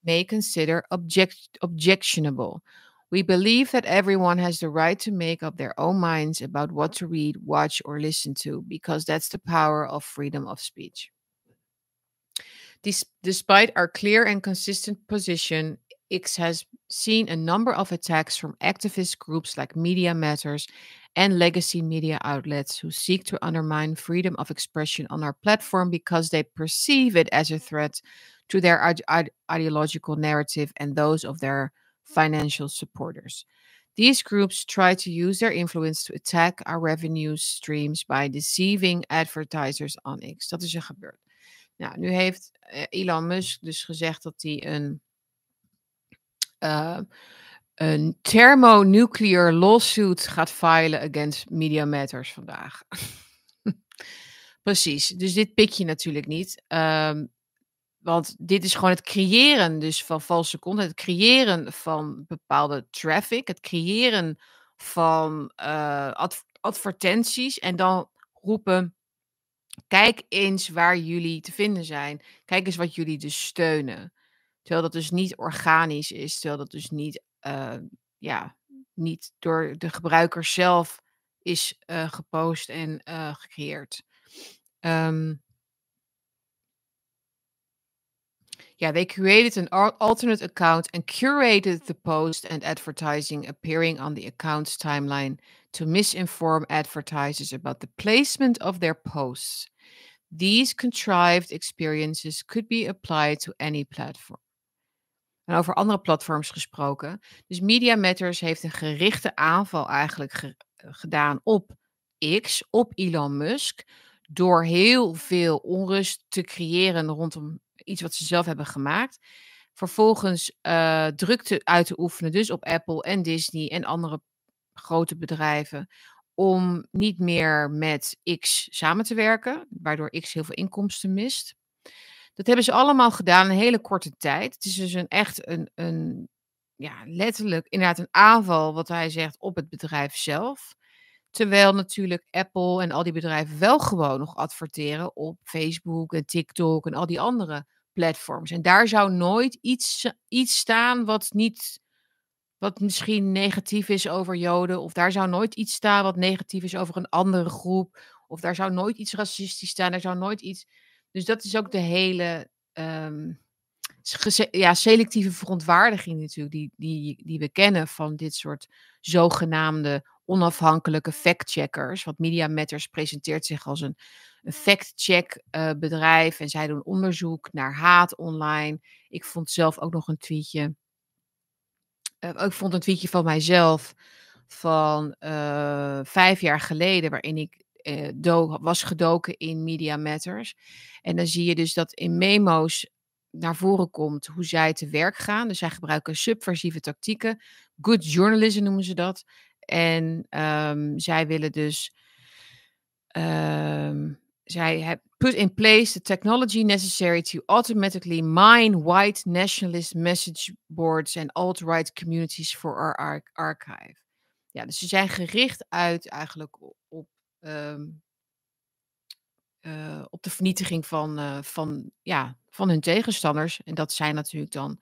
may consider object- objectionable. We believe that everyone has the right to make up their own minds about what to read, watch, or listen to, because that's the power of freedom of speech. Des- despite our clear and consistent position, X has seen a number of attacks from activist groups like Media Matters and legacy media outlets who seek to undermine freedom of expression on our platform because they perceive it as a threat to their ide- ideological narrative and those of their financial supporters. These groups try to use their influence to attack our revenue streams by deceiving advertisers on X. Dat is er gebeurd. Nou, nu heeft eh, Elon Musk dus gezegd dat hij een, uh, een thermonuclear lawsuit gaat filen against Media Matters vandaag. (laughs) Precies, dus dit pik je natuurlijk niet. Um, want dit is gewoon het creëren dus van valse content, het creëren van bepaalde traffic, het creëren van uh, advertenties en dan roepen, kijk eens waar jullie te vinden zijn, kijk eens wat jullie dus steunen. Terwijl dat dus niet organisch is, terwijl dat dus niet, uh, ja, niet door de gebruiker zelf is uh, gepost en gecreëerd. Um, Yeah, they created an alternate account and curated the post and advertising appearing on the account's timeline to misinform advertisers about the placement of their posts. These contrived experiences could be applied to any platform. En over andere platforms gesproken. Dus Media Matters heeft een gerichte aanval eigenlijk ge gedaan op X, op Elon Musk. Door heel veel onrust te creëren rondom iets wat ze zelf hebben gemaakt. Vervolgens uh, drukte uit te oefenen, dus op Apple en Disney en andere grote bedrijven, om niet meer met X samen te werken, waardoor X heel veel inkomsten mist. Dat hebben ze allemaal gedaan in een hele korte tijd. Het is dus een echt een, een ja, letterlijk inderdaad een aanval, wat hij zegt, op het bedrijf zelf. Terwijl natuurlijk Apple en al die bedrijven wel gewoon nog adverteren op Facebook en TikTok en al die andere platforms. En daar zou nooit iets, iets staan wat niet. Wat misschien negatief is over Joden. Of daar zou nooit iets staan wat negatief is over een andere groep. Of daar zou nooit iets racistisch staan. Er zou nooit iets. Dus dat is ook de hele. Um, ja, selectieve verontwaardiging natuurlijk, die, die, die we kennen van dit soort zogenaamde onafhankelijke factcheckers. Want Media Matters presenteert zich als een, een fact-check uh, bedrijf en zij doen onderzoek naar haat online. Ik vond zelf ook nog een tweetje. Uh, ik vond een tweetje van mijzelf van uh, vijf jaar geleden, waarin ik do was gedoken in Media Matters. En dan zie je dus dat in memo's naar voren komt hoe zij te werk gaan. Dus zij gebruiken subversieve tactieken. Good journalism noemen ze dat. En um, zij willen dus. Um, zij have put in place the technology necessary to automatically mine white nationalist message boards and alt-right communities for our archive. Ja, dus ze zijn gericht uit eigenlijk uh, op de vernietiging van, uh, van, ja, van hun tegenstanders. En dat zijn natuurlijk dan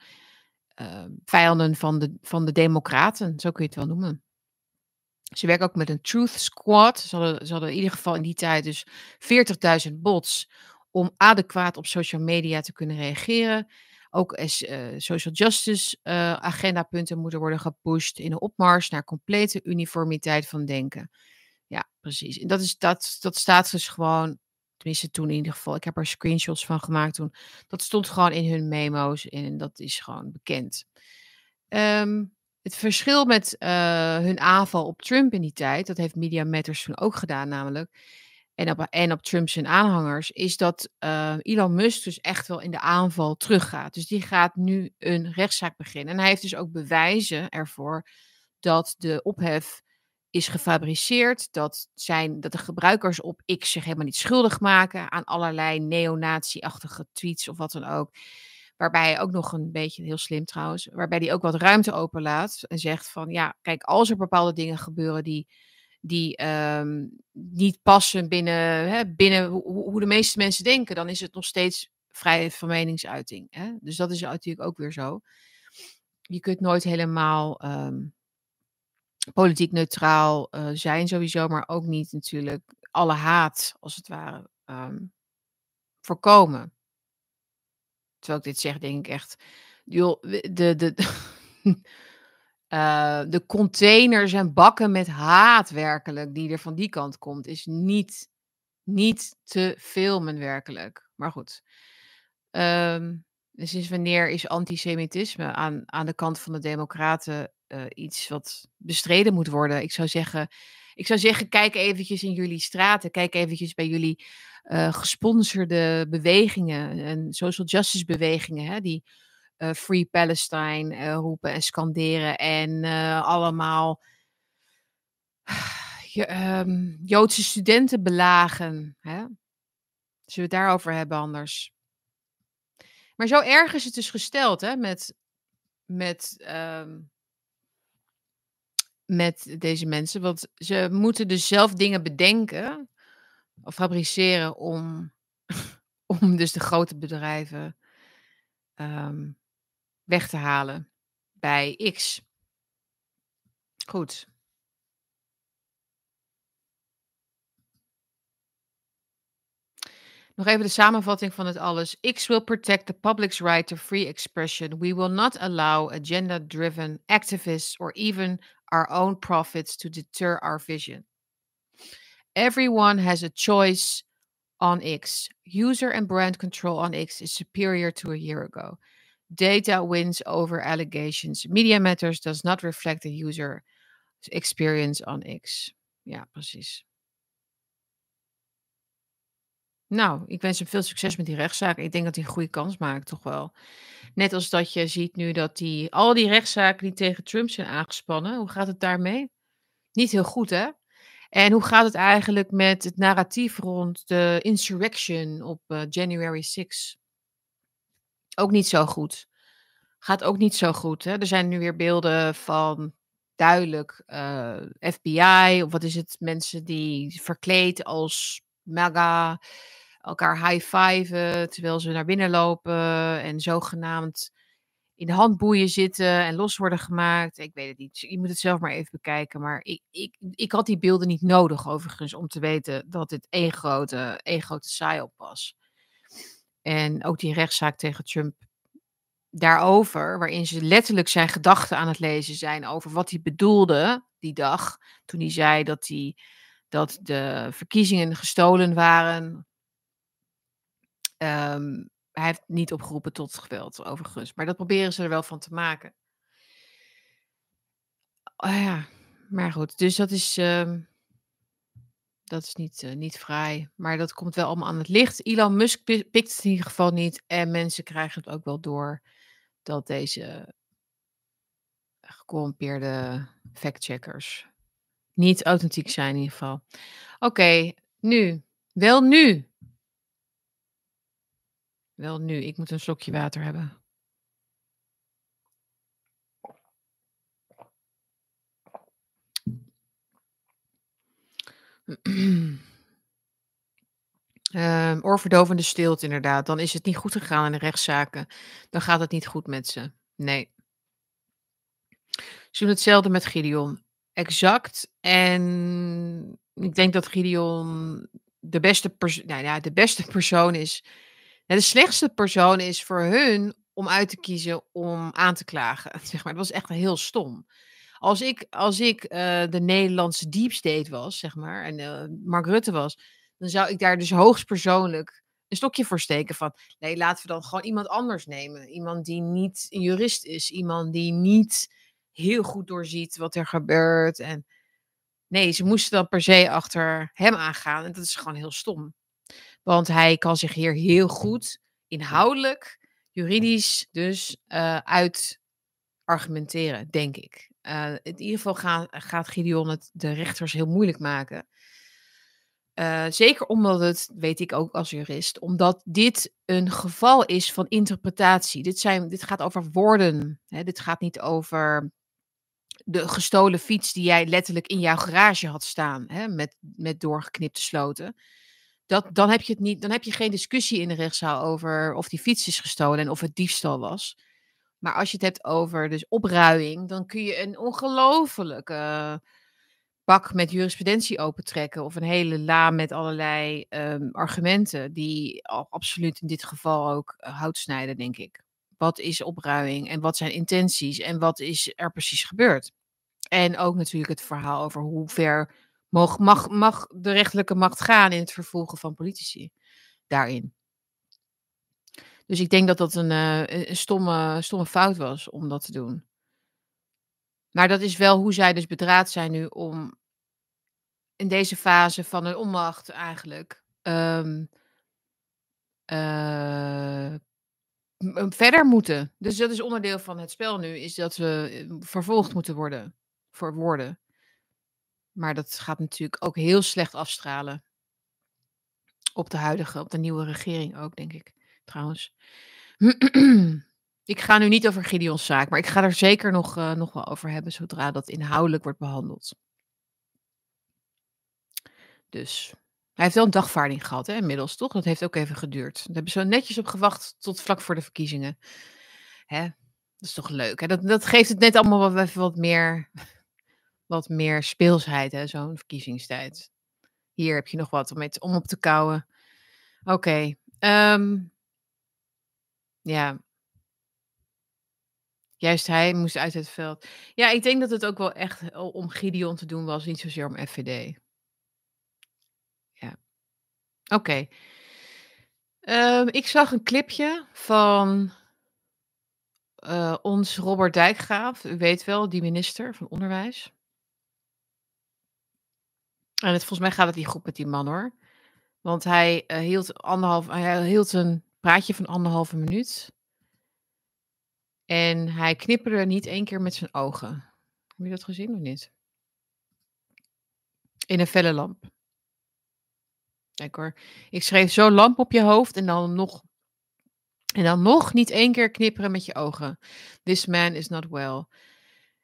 uh, vijanden van de, van de democraten, zo kun je het wel noemen. Ze werken ook met een Truth Squad. Ze hadden, ze hadden in ieder geval in die tijd dus 40.000 bots om adequaat op social media te kunnen reageren. Ook as, uh, social justice agendapunten moeten worden gepusht in een opmars naar complete uniformiteit van denken. Ja, precies. Dat, is, dat, dat staat dus gewoon, tenminste toen in ieder geval, ik heb er screenshots van gemaakt toen. Dat stond gewoon in hun memo's en dat is gewoon bekend. Um, het verschil met uh, hun aanval op Trump in die tijd, dat heeft Media Matters toen ook gedaan namelijk, en op, en op Trump zijn aanhangers, is dat uh, Elon Musk dus echt wel in de aanval teruggaat. Dus die gaat nu een rechtszaak beginnen. En hij heeft dus ook bewijzen ervoor dat de ophef is gefabriceerd, dat, zijn, dat de gebruikers op X zich helemaal niet schuldig maken aan allerlei neonazi-achtige tweets of wat dan ook. Waarbij ook nog een beetje, heel slim trouwens, waarbij hij ook wat ruimte openlaat en zegt van ja, kijk, als er bepaalde dingen gebeuren die, die um, niet passen binnen, hè, binnen hoe, de meeste mensen denken, dan is het nog steeds vrijheid van meningsuiting. Hè? Dus dat is natuurlijk ook weer zo. Je kunt nooit helemaal um, politiek neutraal uh, zijn sowieso, maar ook niet natuurlijk alle haat, als het ware, um, voorkomen. Terwijl ik dit zeg, denk ik echt, joh, de, de, uh, (laughs) de containers en bakken met haat werkelijk, die er van die kant komt, is niet, niet te filmen werkelijk. Maar goed. Um, Dus sinds wanneer is antisemitisme aan, aan de kant van de Democraten uh, iets wat bestreden moet worden? Ik zou zeggen, ik zou zeggen, kijk eventjes in jullie straten, kijk eventjes bij jullie uh, gesponsorde bewegingen en social justice bewegingen, hè, die uh, Free Palestine roepen en scanderen en allemaal (sighs) um, Joodse studenten belagen. Hè? Zullen we het daarover hebben anders? Maar zo erg is het dus gesteld hè, met, met, um, met deze mensen. Want ze moeten dus zelf dingen bedenken of fabriceren om, (laughs) om dus de grote bedrijven um, weg te halen bij X. Goed. Nog even de samenvatting van het alles. X will protect the public's right to free expression. We will not allow agenda driven activists or even our own profits to deter our vision. Everyone has a choice on X. User and brand control on X is superior to a year ago. Data wins over allegations. Media Matters does not reflect the user experience on X. Ja, precies. Nou, ik wens hem veel succes met die rechtszaak. Ik denk dat hij een goede kans maakt, toch wel. Net als dat je ziet nu dat die, al die rechtszaken die tegen Trump zijn aangespannen, hoe gaat het daarmee? Niet heel goed, hè? En hoe gaat het eigenlijk met het narratief rond de insurrection op uh, January 6? Ook niet zo goed. Gaat ook niet zo goed. Hè? Er zijn nu weer beelden van duidelijk eh, FBI, of wat is het, mensen die verkleed als MAGA elkaar high-fiven terwijl ze naar binnen lopen en zogenaamd in de handboeien zitten en los worden gemaakt. Ik weet het niet. Je moet het zelf maar even bekijken. Maar ik, ik, ik had die beelden niet nodig, overigens, om te weten dat dit één grote, één grote psyop was. En ook die rechtszaak tegen Trump daarover, waarin ze letterlijk zijn gedachten aan het lezen zijn over wat hij bedoelde die dag, toen hij zei dat, hij, dat de verkiezingen gestolen waren Um, hij heeft niet opgeroepen tot geweld, overigens. Maar dat proberen ze er wel van te maken. Oh ja, maar goed. Dus dat is, um, dat is niet, uh, niet vrij. Maar dat komt wel allemaal aan het licht. Elon Musk pikt het in ieder geval niet. En mensen krijgen het ook wel door dat deze gecorrumpeerde factcheckers niet authentiek zijn in ieder geval. Oké, nu. Wel nu. Wel nu, ik moet een slokje water hebben. Um, (clears throat) oorverdovende stilte, inderdaad. Dan is het niet goed gegaan in de rechtszaken. Dan gaat het niet goed met ze. Nee. Ze doen hetzelfde met Gideon. Exact. En ik denk dat Gideon de beste, nou ja, de beste (laughs) persoon is de slechtste persoon is voor hun om uit te kiezen om aan te klagen. (laughs) Zeg maar. Dat was echt heel stom. Als ik, als ik uh, de Nederlandse deep state was, zeg maar, en uh, Mark Rutte was, dan zou ik daar dus hoogstpersoonlijk een stokje voor steken van, nee, laten we dan gewoon iemand anders nemen. Iemand die niet een jurist is, iemand die niet heel goed doorziet wat er gebeurt. En nee, ze moesten dan per se achter hem aangaan en dat is gewoon heel stom. Want hij kan zich hier heel goed inhoudelijk, juridisch dus uh, uit argumenteren, denk ik. Uh, in ieder geval gaat, gaat Gideon het de rechters heel moeilijk maken. Uh, zeker omdat het, weet ik ook als jurist, omdat dit een geval is van interpretatie. Dit, zijn, dit gaat over woorden. Hè? Dit gaat niet over de gestolen fiets die jij letterlijk in jouw garage had staan, hè? Met, met doorgeknipte sloten dat, dan, heb je het niet, dan heb je geen discussie in de rechtszaal over of die fiets is gestolen en of het diefstal was. Maar als je het hebt over dus opruiing, dan kun je een ongelofelijke bak met jurisprudentie opentrekken. Of een hele la met allerlei um, argumenten die absoluut in dit geval ook uh, hout snijden, denk ik. Wat is opruiing en wat zijn intenties en wat is er precies gebeurd? En ook natuurlijk het verhaal over hoe ver Mag, mag, mag de rechterlijke macht gaan in het vervolgen van politici daarin? Dus ik denk dat dat een, uh, een stomme, stomme fout was om dat te doen. Maar dat is wel hoe zij dus bedraad zijn nu om in deze fase van een onmacht eigenlijk um, uh, verder moeten. Dus dat is onderdeel van het spel nu, is dat we eh, vervolgd moeten worden voor woorden. Maar dat gaat natuurlijk ook heel slecht afstralen. Op de huidige, op de nieuwe regering ook, denk ik, trouwens. ik ga nu niet over Gideon's zaak, maar ik ga er zeker nog, uh, nog wel over hebben zodra dat inhoudelijk wordt behandeld. Dus hij heeft wel een dagvaarding gehad, hè, inmiddels, toch? Dat heeft ook even geduurd. Daar hebben ze netjes op gewacht tot vlak voor de verkiezingen. Hè? Dat is toch leuk. Hè? Dat, dat geeft het net allemaal wat, wat meer, (laughs) wat meer speelsheid, hè, zo'n verkiezingstijd. Hier heb je nog wat om, met, om op te kouwen. Oké. Ehm, ja. Juist hij moest uit het veld. Ja, ik denk dat het ook wel echt om Gideon te doen was, niet zozeer om FVD. Oké. Ehm, ik zag een clipje van uh, ons Robert Dijkgraaf. U weet wel, die minister van Onderwijs. En het, volgens mij gaat het niet goed met die man hoor. Want hij, uh, hield, anderhalf, hij hield een praatje van anderhalve minuut. En hij knipperde niet één keer met zijn ogen. Heb je dat gezien of niet? In een felle lamp. Kijk hoor. Ik schreef zo lamp op je hoofd en dan nog. En dan nog niet één keer knipperen met je ogen. This man is not well.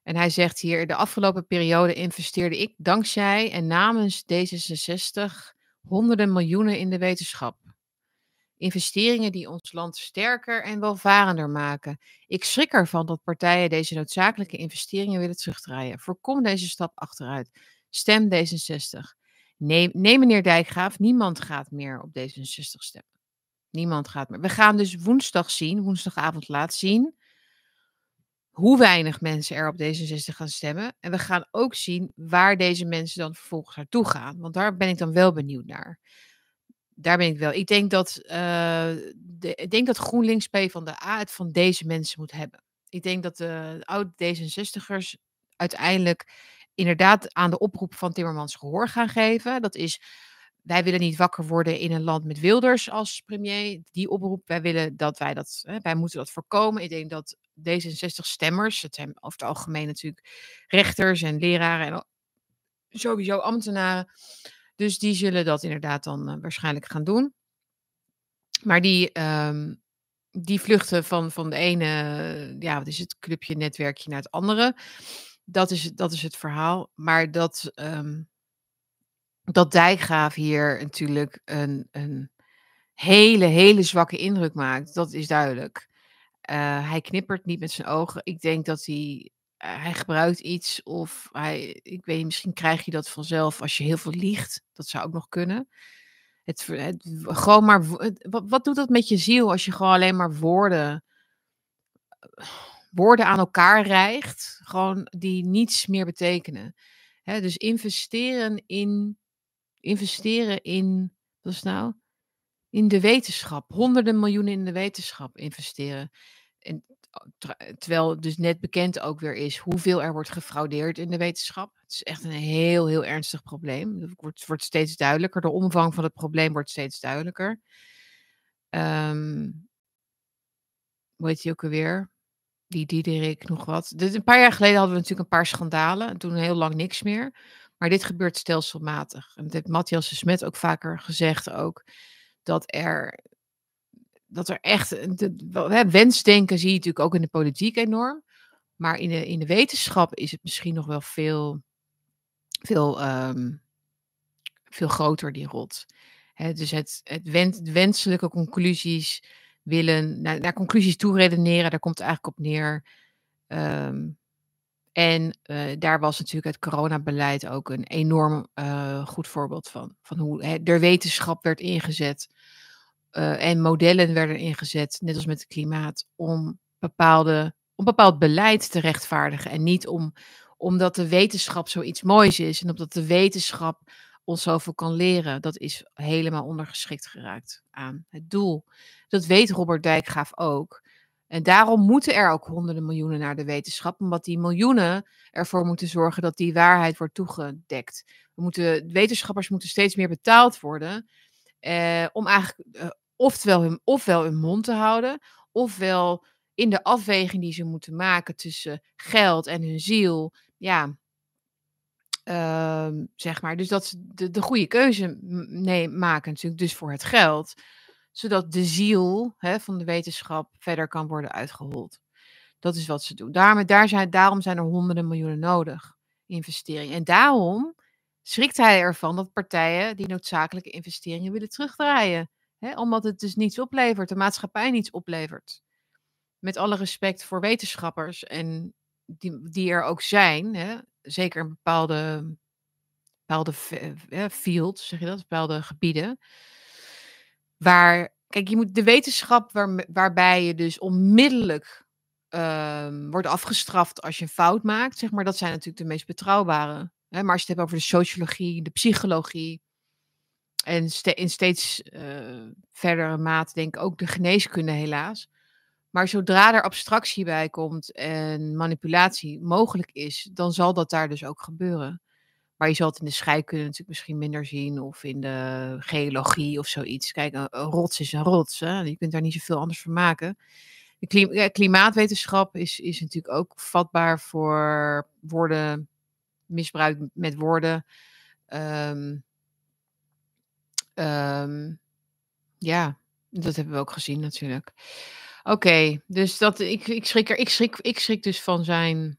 En hij zegt hier: De afgelopen periode investeerde ik dankzij en namens D66 honderden miljoenen in de wetenschap. Investeringen die ons land sterker en welvarender maken. Ik schrik ervan dat partijen deze noodzakelijke investeringen willen terugdraaien. Voorkom deze stap achteruit. Stem D66. Nee, nee, meneer Dijkgraaf, niemand gaat meer op D66 stemmen. Niemand gaat meer. We gaan dus woensdag zien, woensdagavond laat zien, hoe weinig mensen er op D66 gaan stemmen. En we gaan ook zien waar deze mensen dan vervolgens naartoe gaan. Want daar ben ik dan wel benieuwd naar. Daar ben ik wel. Ik denk dat, uh, de, ik denk dat GroenLinks P van de A het van deze mensen moet hebben. Ik denk dat de oude D66ers uiteindelijk inderdaad aan de oproep van Timmermans gehoor gaan geven. Dat is, wij willen niet wakker worden in een land met Wilders als premier. Die oproep, wij willen dat wij dat, hè, wij moeten dat voorkomen. Ik denk dat D66-stemmers, het zijn over het algemeen natuurlijk rechters en leraren en sowieso ambtenaren. Dus die zullen dat inderdaad dan uh, waarschijnlijk gaan doen. Maar die, um, die vluchten van, van de ene, ja, wat is het, clubje, netwerkje naar het andere. Dat is, dat is het verhaal. Maar dat, um, dat Dijkgraaf hier natuurlijk een, een hele, hele zwakke indruk maakt, dat is duidelijk. Uh, hij knippert niet met zijn ogen. Ik denk dat hij, uh, hij gebruikt iets of hij, ik weet niet, misschien krijg je dat vanzelf als je heel veel liegt. Dat zou ook nog kunnen. Het, gewoon maar, wat, wat doet dat met je ziel als je gewoon alleen maar woorden woorden aan elkaar rijgt, gewoon die niets meer betekenen. Dus investeren in, investeren in, wat is nou? In de wetenschap. Honderden miljoenen in de wetenschap investeren. En, terwijl dus net bekend ook weer is hoeveel er wordt gefraudeerd in de wetenschap. Het is echt een heel, heel ernstig probleem. Het wordt, wordt steeds duidelijker. De omvang van het probleem wordt steeds duidelijker. Um, hoe heet die ook alweer? Die Diederik nog wat. Een paar jaar geleden hadden we natuurlijk een paar schandalen. En toen heel lang niks meer. Maar dit gebeurt stelselmatig. En dat heeft Matthias de Smet ook vaker gezegd ook. Dat er, dat er echt... De, wensdenken zie je natuurlijk ook in de politiek enorm. Maar in de, in de wetenschap is het misschien nog wel veel, veel, um, veel groter, die rot. Dus het, het wens, wenselijke conclusies willen, naar, naar conclusies toe redeneren. Daar komt het eigenlijk op neer. Um, en uh, daar was natuurlijk het coronabeleid ook een enorm uh, goed voorbeeld van. Van hoe hè, er wetenschap werd ingezet uh, en modellen werden ingezet, net als met het klimaat, om, bepaalde, om bepaald beleid te rechtvaardigen. En niet om, omdat de wetenschap zoiets moois is en omdat de wetenschap ons zoveel kan leren, dat is helemaal ondergeschikt geraakt aan het doel. Dat weet Robert Dijkgraaf ook. En daarom moeten er ook honderden miljoenen naar de wetenschap, omdat die miljoenen ervoor moeten zorgen dat die waarheid wordt toegedekt. We moeten, wetenschappers moeten steeds meer betaald worden eh, om eigenlijk eh, hun, ofwel hun mond te houden, ofwel in de afweging die ze moeten maken tussen geld en hun ziel, ja, ehm, zeg maar. Dus dat ze de, de goede keuze nee, maken natuurlijk, dus voor het geld zodat de ziel hè, van de wetenschap verder kan worden uitgehold. Dat is wat ze doen. Daarom, daar zijn, daarom zijn er honderden miljoenen nodig, investeringen. En daarom schrikt hij ervan dat partijen die noodzakelijke investeringen willen terugdraaien. Hè, omdat het dus niets oplevert, de maatschappij niets oplevert. Met alle respect voor wetenschappers en die, die er ook zijn, hè, zeker in bepaalde, bepaalde fields, zeg je dat, bepaalde gebieden Waar, kijk, je moet de wetenschap waar, waarbij je dus onmiddellijk uh, wordt afgestraft als je een fout maakt, zeg maar, dat zijn natuurlijk de meest betrouwbare. Hè? Maar als je het hebt over de sociologie, de psychologie en in steeds uh, verdere mate denk ik ook de geneeskunde helaas. Maar zodra er abstractie bij komt en manipulatie mogelijk is, dan zal dat daar dus ook gebeuren. Maar je zal het in de scheikunde natuurlijk misschien minder zien. Of in de geologie of zoiets. Kijk, een, rots is een rots. Hè? Je kunt daar niet zoveel anders van maken. De klimaatwetenschap is, is natuurlijk ook vatbaar voor woorden, misbruik met woorden. Um, um, ja, dat hebben we ook gezien natuurlijk. Oké, dus dat, ik, ik, schrik er, ik, schrik, ik schrik dus van zijn,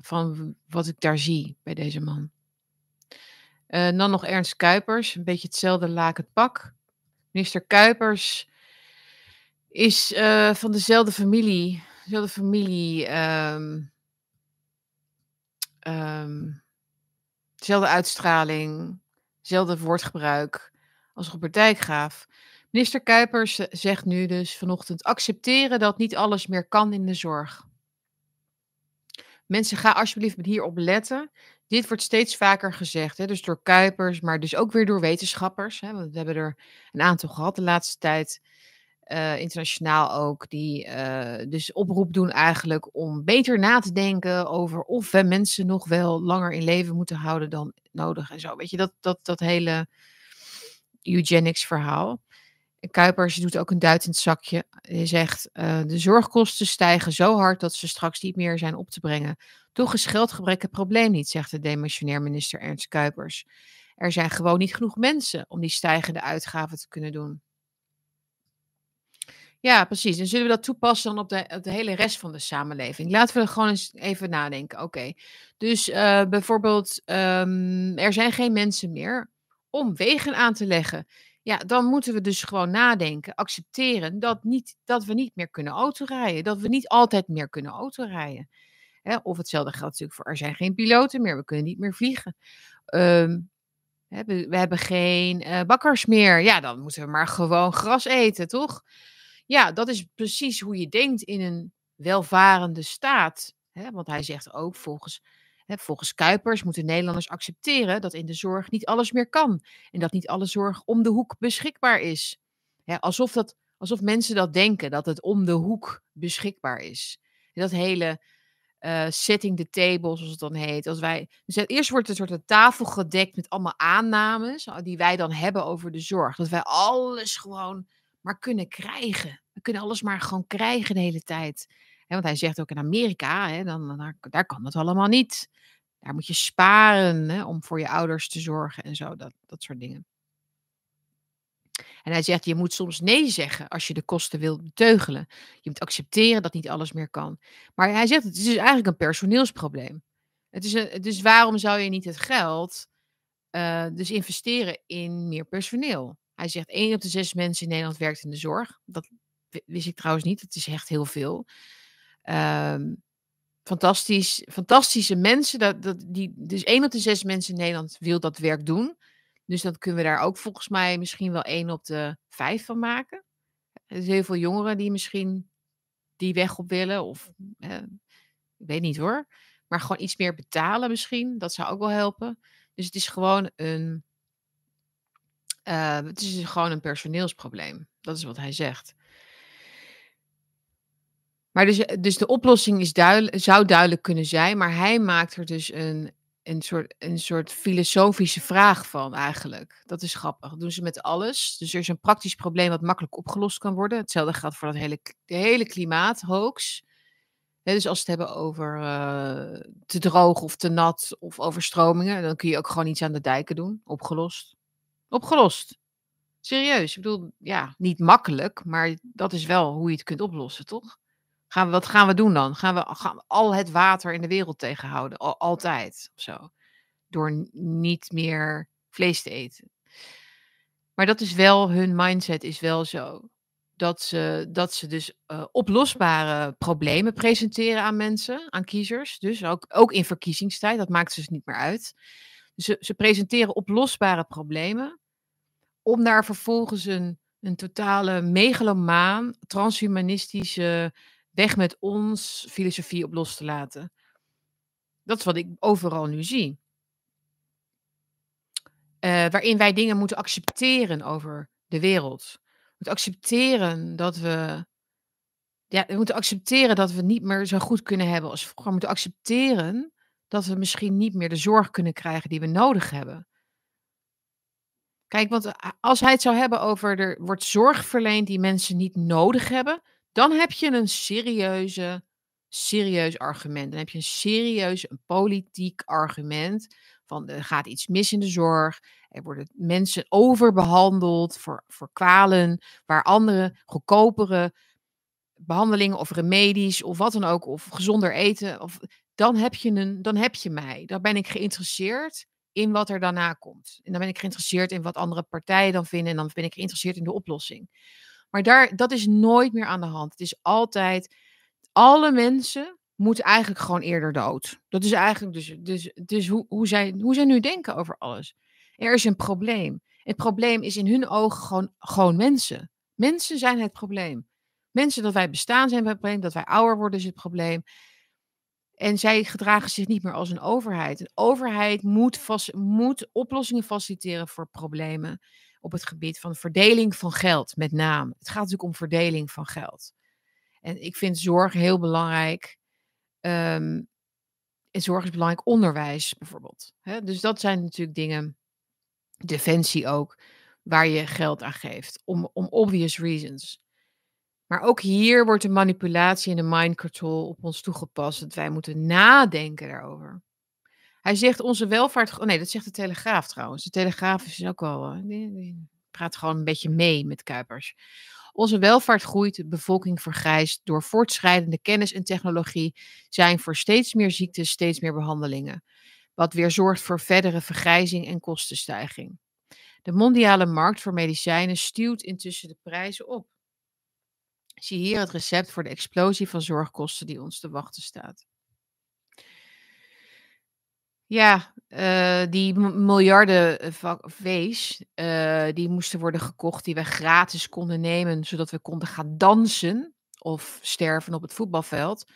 van wat ik daar zie bij deze man. Uh, dan nog Ernst Kuipers, een beetje hetzelfde lakend pak. Minister Kuipers is uh, van dezelfde familie, dezelfde familie, um, dezelfde uitstraling, dezelfde woordgebruik als Robert Dijkgraaf. Minister Kuipers zegt nu dus vanochtend accepteren dat niet alles meer kan in de zorg. Mensen, ga alsjeblieft hierop letten. Dit wordt steeds vaker gezegd, hè, dus door Kuipers, maar dus ook weer door wetenschappers. Hè, we hebben er een aantal gehad de laatste tijd, uh, internationaal ook, die uh, dus oproep doen eigenlijk om beter na te denken over of we mensen nog wel langer in leven moeten houden dan nodig en zo. Weet je, dat, dat, dat hele eugenics verhaal. Kuipers doet ook een duit in het zakje. Hij zegt, uh, de zorgkosten stijgen zo hard dat ze straks niet meer zijn op te brengen. Toch is geldgebrek het probleem niet, zegt de demissionair minister Ernst Kuipers. Er zijn gewoon niet genoeg mensen om die stijgende uitgaven te kunnen doen. Ja, precies. En zullen we dat toepassen dan op de, hele rest van de samenleving? Laten we er gewoon eens even nadenken. Oké, dus uh, bijvoorbeeld, um, er zijn geen mensen meer om wegen aan te leggen. Ja, dan moeten we dus gewoon nadenken, accepteren dat, niet, dat we niet meer kunnen autorijden. Dat we niet altijd meer kunnen autorijden. Hè? Of hetzelfde geldt natuurlijk voor er zijn geen piloten meer, we kunnen niet meer vliegen. Um, we, we, hebben geen uh, bakkers meer. Ja, dan moeten we maar gewoon gras eten, toch? Ja, dat is precies hoe je denkt in een welvarende staat. Want hij zegt ook volgens volgens Kuipers moeten Nederlanders accepteren dat in de zorg niet alles meer kan en dat niet alle zorg om de hoek beschikbaar is. alsof, dat, alsof mensen dat denken, dat het om de hoek beschikbaar is. dat hele uh, setting the table, zoals het dan heet. Als wij, dus eerst wordt een soort een tafel gedekt met allemaal aannames die wij dan hebben over de zorg. Dat wij alles gewoon maar kunnen krijgen. We kunnen alles maar gewoon krijgen de hele tijd. Want hij zegt ook in Amerika, dan, daar, daar kan dat allemaal niet. Daar moet je sparen om voor je ouders te zorgen en zo, dat, dat soort dingen. En hij zegt, je moet soms nee zeggen als je de kosten wilt beteugelen. Je moet accepteren dat niet alles meer kan. Maar hij zegt, het is dus eigenlijk een personeelsprobleem. Het is een, dus waarom zou je niet het geld uh, dus investeren in meer personeel? Hij zegt, één op de zes mensen in Nederland werkt in de zorg. Dat wist ik trouwens niet, dat is echt heel veel. Um, fantastisch, fantastische mensen. Dat, dat, die, dus één op de zes mensen in Nederland wil dat werk doen. Dus dan kunnen we daar ook volgens mij misschien wel één op de vijf van maken. Er zijn heel veel jongeren die misschien die weg op willen. Of ik weet niet hoor. Maar gewoon iets meer betalen misschien. Dat zou ook wel helpen. Dus het is gewoon een Uh, het is gewoon een personeelsprobleem. Dat is wat hij zegt. Maar dus, dus de oplossing is zou duidelijk kunnen zijn, maar hij maakt er dus een, een, soort, een soort filosofische vraag van eigenlijk. Dat is grappig. Doen ze met alles. Dus er is een praktisch probleem wat makkelijk opgelost kan worden. Hetzelfde geldt voor dat hele, de hele dus als we het hebben over uh, te droog of te nat of overstromingen, dan kun je ook gewoon iets aan de dijken doen. Opgelost. Opgelost. Serieus. Ik bedoel, ja, niet makkelijk, maar dat is wel hoe je het kunt oplossen, toch? Gaan we, wat gaan we doen dan? Gaan we, gaan al het water in de wereld tegenhouden? Al, altijd of zo. Door niet meer vlees te eten. Maar dat is wel, hun mindset is wel zo. Dat ze, dat ze dus uh, oplosbare problemen presenteren aan mensen, aan kiezers. Dus ook, ook in verkiezingstijd, dat maakt ze dus niet meer uit. Dus ze, ze presenteren oplosbare problemen. Om daar vervolgens een, een totale megalomaan, transhumanistische weg met ons filosofie op los te laten. Dat is wat ik overal nu zie. Uh, waarin wij dingen moeten accepteren over de wereld. We moeten accepteren dat we. Ja, we moeten accepteren dat we niet meer zo goed kunnen hebben als vroeger. We moeten accepteren dat we misschien niet meer de zorg kunnen krijgen die we nodig hebben. Kijk, want eh, als hij het zou hebben over er wordt zorg verleend die mensen niet nodig hebben, dan heb je een serieuze, serieus argument. Dan heb je een serieus, een politiek argument van er gaat iets mis in de zorg. Er worden mensen overbehandeld voor, voor kwalen waar andere goedkopere behandelingen of remedies of wat dan ook, of gezonder eten, of, dan, heb je een, dan heb je mij. Dan ben ik geïnteresseerd in wat er daarna komt. En dan ben ik geïnteresseerd in wat andere partijen dan vinden en dan ben ik geïnteresseerd in de oplossing. Maar daar, dat is nooit meer aan de hand. Het is altijd, alle mensen moeten eigenlijk gewoon eerder dood. Dat is eigenlijk dus, dus, dus hoe, hoe, zij, hoe zij nu denken over alles. Er is een probleem. Het probleem is in hun ogen gewoon, gewoon mensen. Mensen zijn het probleem. Mensen dat wij bestaan zijn het probleem, dat wij ouder worden is het probleem. En zij gedragen zich niet meer als een overheid. Een overheid moet, vast, moet oplossingen faciliteren voor problemen op het gebied van verdeling van geld, met name. Het gaat natuurlijk om verdeling van geld. En ik vind zorg heel belangrijk. Um, en zorg is belangrijk, onderwijs bijvoorbeeld. Dus dat zijn natuurlijk dingen, defensie ook, waar je geld aan geeft, om, om obvious reasons. Maar ook hier wordt de manipulatie en de mind control op ons toegepast. Dat wij moeten nadenken daarover. Hij zegt onze welvaart. Oh nee, dat zegt de Telegraaf trouwens. De Telegraaf is ook wel. Eh, die praat gewoon een beetje mee met Kuipers. Onze welvaart groeit, de bevolking vergrijst. Door voortschrijdende kennis en technologie zijn voor steeds meer ziektes steeds meer behandelingen. Wat weer zorgt voor verdere vergrijzing en kostenstijging. De mondiale markt voor medicijnen stuwt intussen de prijzen op. Zie hier het recept voor de explosie van zorgkosten die ons te wachten staat. Ja, uh, die miljarden eh, V's, uh, die moesten worden gekocht, die we gratis konden nemen, zodat we konden gaan dansen of sterven op het voetbalveld.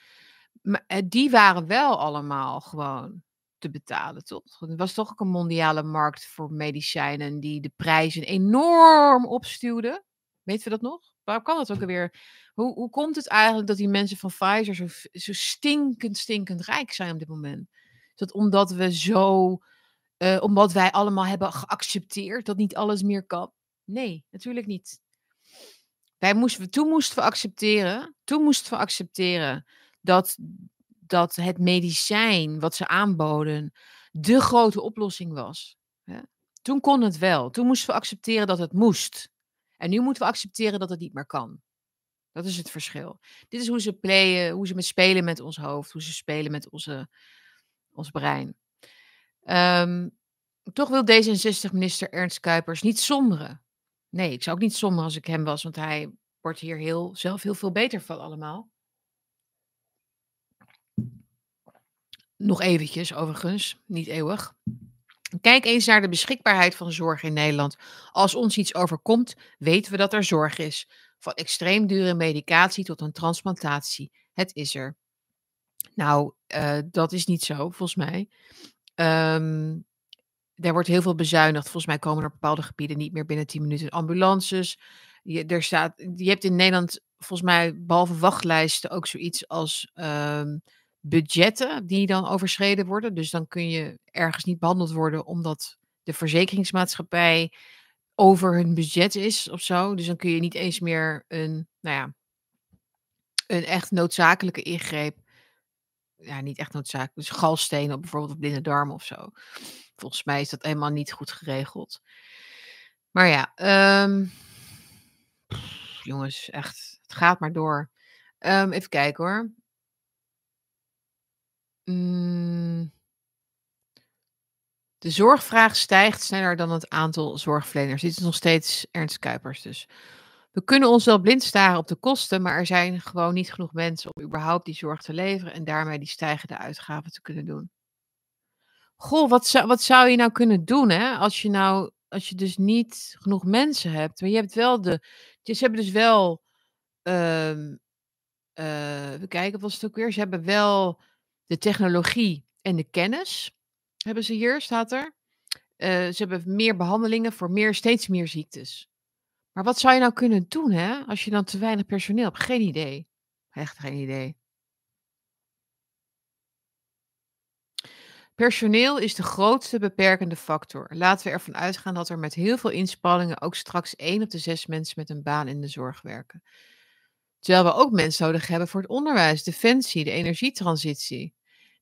Maar die waren wel allemaal gewoon te betalen, toch? Er was toch ook een mondiale markt voor medicijnen die de prijzen enorm opstuwde. Weten we dat nog? Waar kan dat ook alweer? Hoe, hoe komt het eigenlijk dat die mensen van Pfizer zo, zo stinkend, stinkend rijk zijn op dit moment? Dat omdat we zo, uh, omdat wij allemaal hebben geaccepteerd dat niet alles meer kan? Nee, natuurlijk niet. Wij moesten, toen moesten we accepteren, toen moesten we accepteren dat, dat het medicijn wat ze aanboden de grote oplossing was. Toen kon het wel. Toen moesten we accepteren dat het moest. En nu moeten we accepteren dat het niet meer kan. Dat is het verschil. Dit is hoe ze playen, hoe ze met spelen met ons hoofd, hoe ze spelen met onze, ons brein. Um, toch wil D66-minister Ernst Kuipers niet somberen. Nee, ik zou ook niet somberen als ik hem was, want hij wordt hier heel, zelf heel veel beter van allemaal. Nog eventjes, overigens, niet eeuwig. Kijk eens naar de beschikbaarheid van zorg in Nederland. Als ons iets overkomt, weten we dat er zorg is. Van extreem dure medicatie tot een transplantatie. Het is er. Nou, uh, dat is niet zo, volgens mij. Um, er wordt heel veel bezuinigd. Volgens mij komen er bepaalde gebieden niet meer binnen 10 minuten ambulances. Je, er staat, je hebt in Nederland volgens mij behalve wachtlijsten ook zoiets als ehm, budgetten die dan overschreden worden. Dus dan kun je ergens niet behandeld worden omdat de verzekeringsmaatschappij over hun budget is of zo. Dus dan kun je niet eens meer een, nou ja, een echt noodzakelijke ingreep. Ja, niet echt noodzakelijk. Dus galstenen bijvoorbeeld of blinde darm of zo. Volgens mij is dat helemaal niet goed geregeld. Maar ja, um, jongens, echt, het gaat maar door. Um, even kijken hoor. Mm. De zorgvraag stijgt sneller dan het aantal zorgverleners. Dit is nog steeds Ernst Kuipers dus. We kunnen ons wel blind staren op de kosten, maar er zijn gewoon niet genoeg mensen om überhaupt die zorg te leveren en daarmee die stijgende uitgaven te kunnen doen. Goh, wat zou, wat zou je nou kunnen doen hè? Als je nou, als je dus niet genoeg mensen hebt. Maar je hebt wel de, ze hebben dus wel, um, uh, even kijken, wat was het ook weer? Ze hebben wel de technologie en de kennis hebben ze hier, staat er. Uh, ze hebben meer behandelingen voor meer, steeds meer ziektes. Maar wat zou je nou kunnen doen, hè? Als je dan te weinig personeel hebt? Geen idee. Echt geen idee. Personeel is de grootste beperkende factor. Laten we ervan uitgaan dat er met heel veel inspanningen ook straks één op de zes mensen met een baan in de zorg werken. Terwijl we ook mensen nodig hebben voor het onderwijs, defensie, de energietransitie.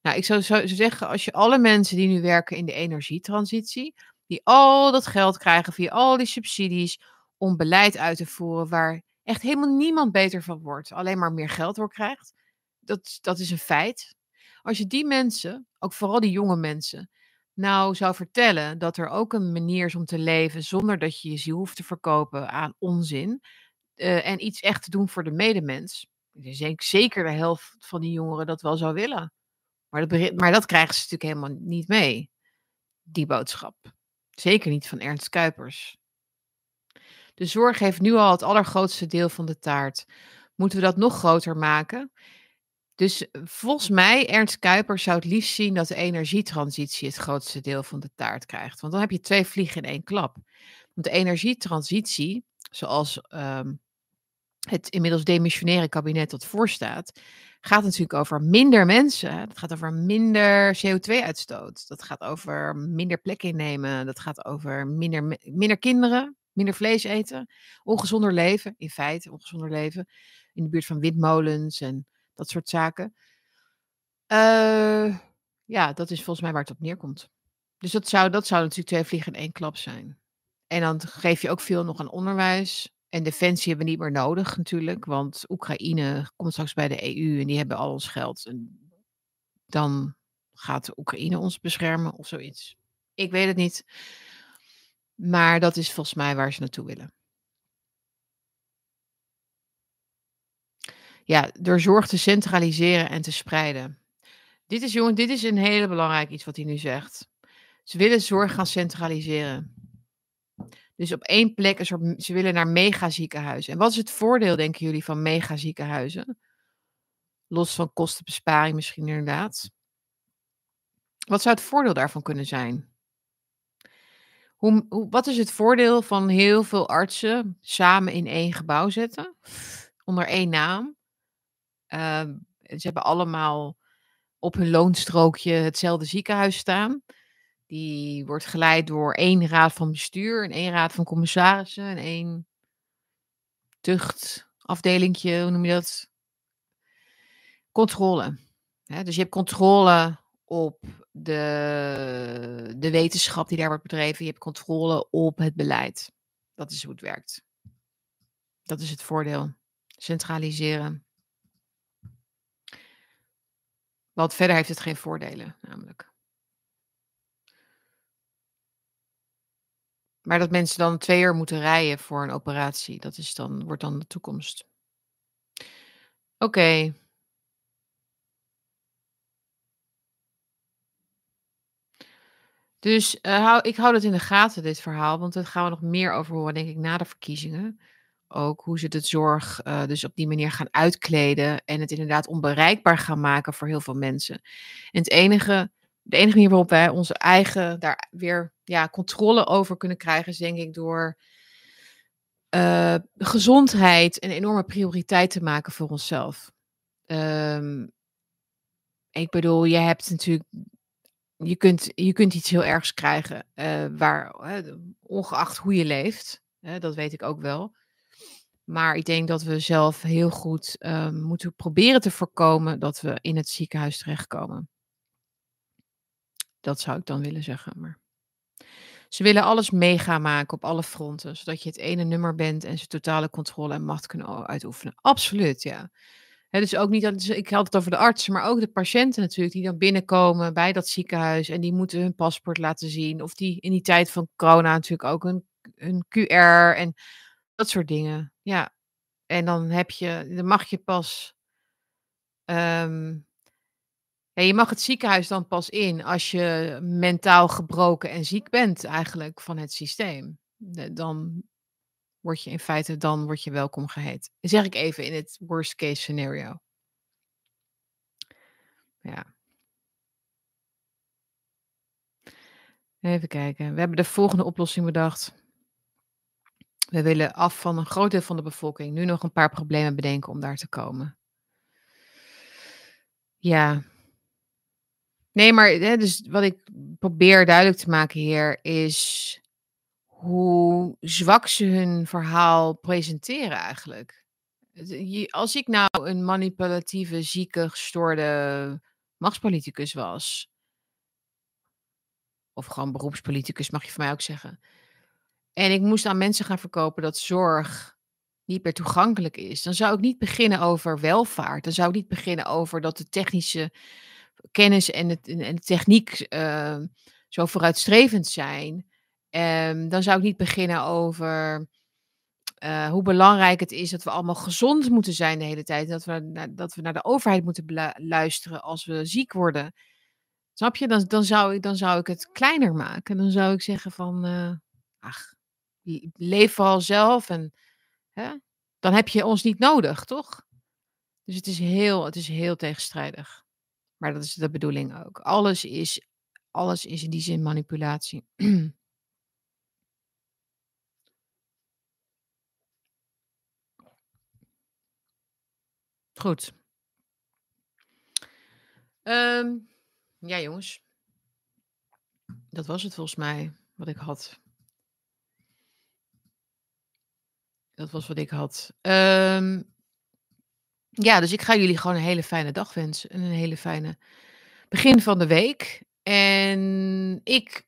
Nou, ik zou, zou zeggen, als je alle mensen die nu werken in de energietransitie, die al dat geld krijgen via al die subsidies om beleid uit te voeren waar echt helemaal niemand beter van wordt, alleen maar meer geld door krijgt, dat, dat is een feit. Als je die mensen, ook vooral die jonge mensen, nou zou vertellen dat er ook een manier is om te leven zonder dat je je ziel hoeft te verkopen aan onzin uh, en iets echt te doen voor de medemens, ik denk zeker de helft van die jongeren dat wel zou willen. Maar dat, maar dat krijgen ze natuurlijk helemaal niet mee, die boodschap. Zeker niet van Ernst Kuipers. De zorg heeft nu al het allergrootste deel van de taart. Moeten we dat nog groter maken? Dus eh, volgens mij, Ernst Kuipers zou het liefst zien dat de energietransitie het grootste deel van de taart krijgt. Want dan heb je twee vliegen in één klap. Want de energietransitie, zoals um, het inmiddels demissionaire kabinet dat voorstaat, gaat natuurlijk over minder mensen. Het gaat over minder CO2-uitstoot. Dat gaat over minder plek innemen. Dat gaat over minder, minder kinderen, minder vlees eten. Ongezonder leven, in feite ongezonder leven. In de buurt van windmolens en dat soort zaken. Uh, ja, dat is volgens mij waar het op neerkomt. Dus dat zou, dat zou natuurlijk twee vliegen in één klap zijn. En dan geef je ook veel nog aan onderwijs. En defensie hebben we niet meer nodig natuurlijk, want Oekraïne komt straks bij de EU en die hebben al ons geld. En dan gaat Oekraïne ons beschermen of zoiets. Ik weet het niet. Maar dat is volgens mij waar ze naartoe willen. Ja, door zorg te centraliseren en te spreiden. Dit is, jongen, dit is een hele belangrijk iets wat hij nu zegt. Ze willen zorg gaan centraliseren. Dus op één plek, een ze willen naar megaziekenhuizen. En wat is het voordeel, denken jullie, van megaziekenhuizen? Los van kostenbesparing misschien inderdaad. Wat zou het voordeel daarvan kunnen zijn? Wat is het voordeel van heel veel artsen samen in één gebouw zetten? Onder één naam. Uh, ze hebben allemaal op hun loonstrookje hetzelfde ziekenhuis staan. Die wordt geleid door één raad van bestuur en één raad van commissarissen en één tuchtafdelingje, hoe noem je dat? Controle. dus je hebt controle op de, de wetenschap die daar wordt bedreven. Je hebt controle op het beleid. Dat is hoe het werkt. Dat is het voordeel. Centraliseren. Want verder heeft het geen voordelen, namelijk. Maar dat mensen dan twee uur moeten rijden voor een operatie, dat is dan, wordt dan de toekomst. Oké. Dus uh, hou, ik hou dat in de gaten, dit verhaal, want daar gaan we nog meer over horen, denk ik, na de verkiezingen. Ook hoe ze de zorg uh, dus op die manier gaan uitkleden en het inderdaad onbereikbaar gaan maken voor heel veel mensen. En het enige de enige manier waarop wij onze eigen daar weer ja, controle over kunnen krijgen, is denk ik door uh, gezondheid een enorme prioriteit te maken voor onszelf. Um, ik bedoel, je hebt natuurlijk, je kunt, je kunt iets heel ergs krijgen, uh, waar, ongeacht hoe je leeft, dat weet ik ook wel. Maar ik denk dat we zelf heel goed um, moeten proberen te voorkomen dat we in het ziekenhuis terechtkomen. Dat zou ik dan willen zeggen. Maar ze willen alles mega maken op alle fronten, zodat je het ene nummer bent en ze totale controle en macht kunnen uitoefenen. Absoluut, ja. Dus ook niet, ik had het over de artsen, maar ook de patiënten natuurlijk, die dan binnenkomen bij dat ziekenhuis en die moeten hun paspoort laten zien. Of die in die tijd van corona natuurlijk ook een, een QR en dat soort dingen. Ja. En dan heb je, dan mag je pas um, ja, je mag het ziekenhuis dan pas in als je mentaal gebroken en ziek bent eigenlijk van het systeem. Dan word je in feite dan word je welkom geheet. Zeg ik even in het worst case scenario. Ja. Even kijken. We hebben de volgende oplossing bedacht. We willen af van een groot deel van de bevolking nu nog een paar problemen bedenken om daar te komen. Ja, Nee, maar dus wat ik probeer duidelijk te maken hier is hoe zwak ze hun verhaal presenteren eigenlijk. Als ik nou een manipulatieve, zieke, gestoorde machtspoliticus was, of gewoon beroepspoliticus mag je van mij ook zeggen, en ik moest aan mensen gaan verkopen dat zorg niet meer toegankelijk is, dan zou ik niet beginnen over welvaart. Dan zou ik niet beginnen over dat de technische kennis en, het, en de techniek uh, zo vooruitstrevend zijn, um, dan zou ik niet beginnen over uh, hoe belangrijk het is dat we allemaal gezond moeten zijn de hele tijd. Dat we, dat we naar de overheid moeten luisteren als we ziek worden. Snap je? Dan, dan, zou ik, dan zou ik het kleiner maken. Dan zou ik zeggen van, uh, ach, leef vooral zelf en hè? dan heb je ons niet nodig, toch? Dus het is heel, het is heel tegenstrijdig. Maar dat is de bedoeling ook. Alles is, alles is in die zin manipulatie. (clears throat) Goed. Um, ja, jongens. Dat was het volgens mij wat ik had. Dat was wat ik had. Um, ja, dus ik ga jullie gewoon een hele fijne dag wensen. En een hele fijne begin van de week. En ik,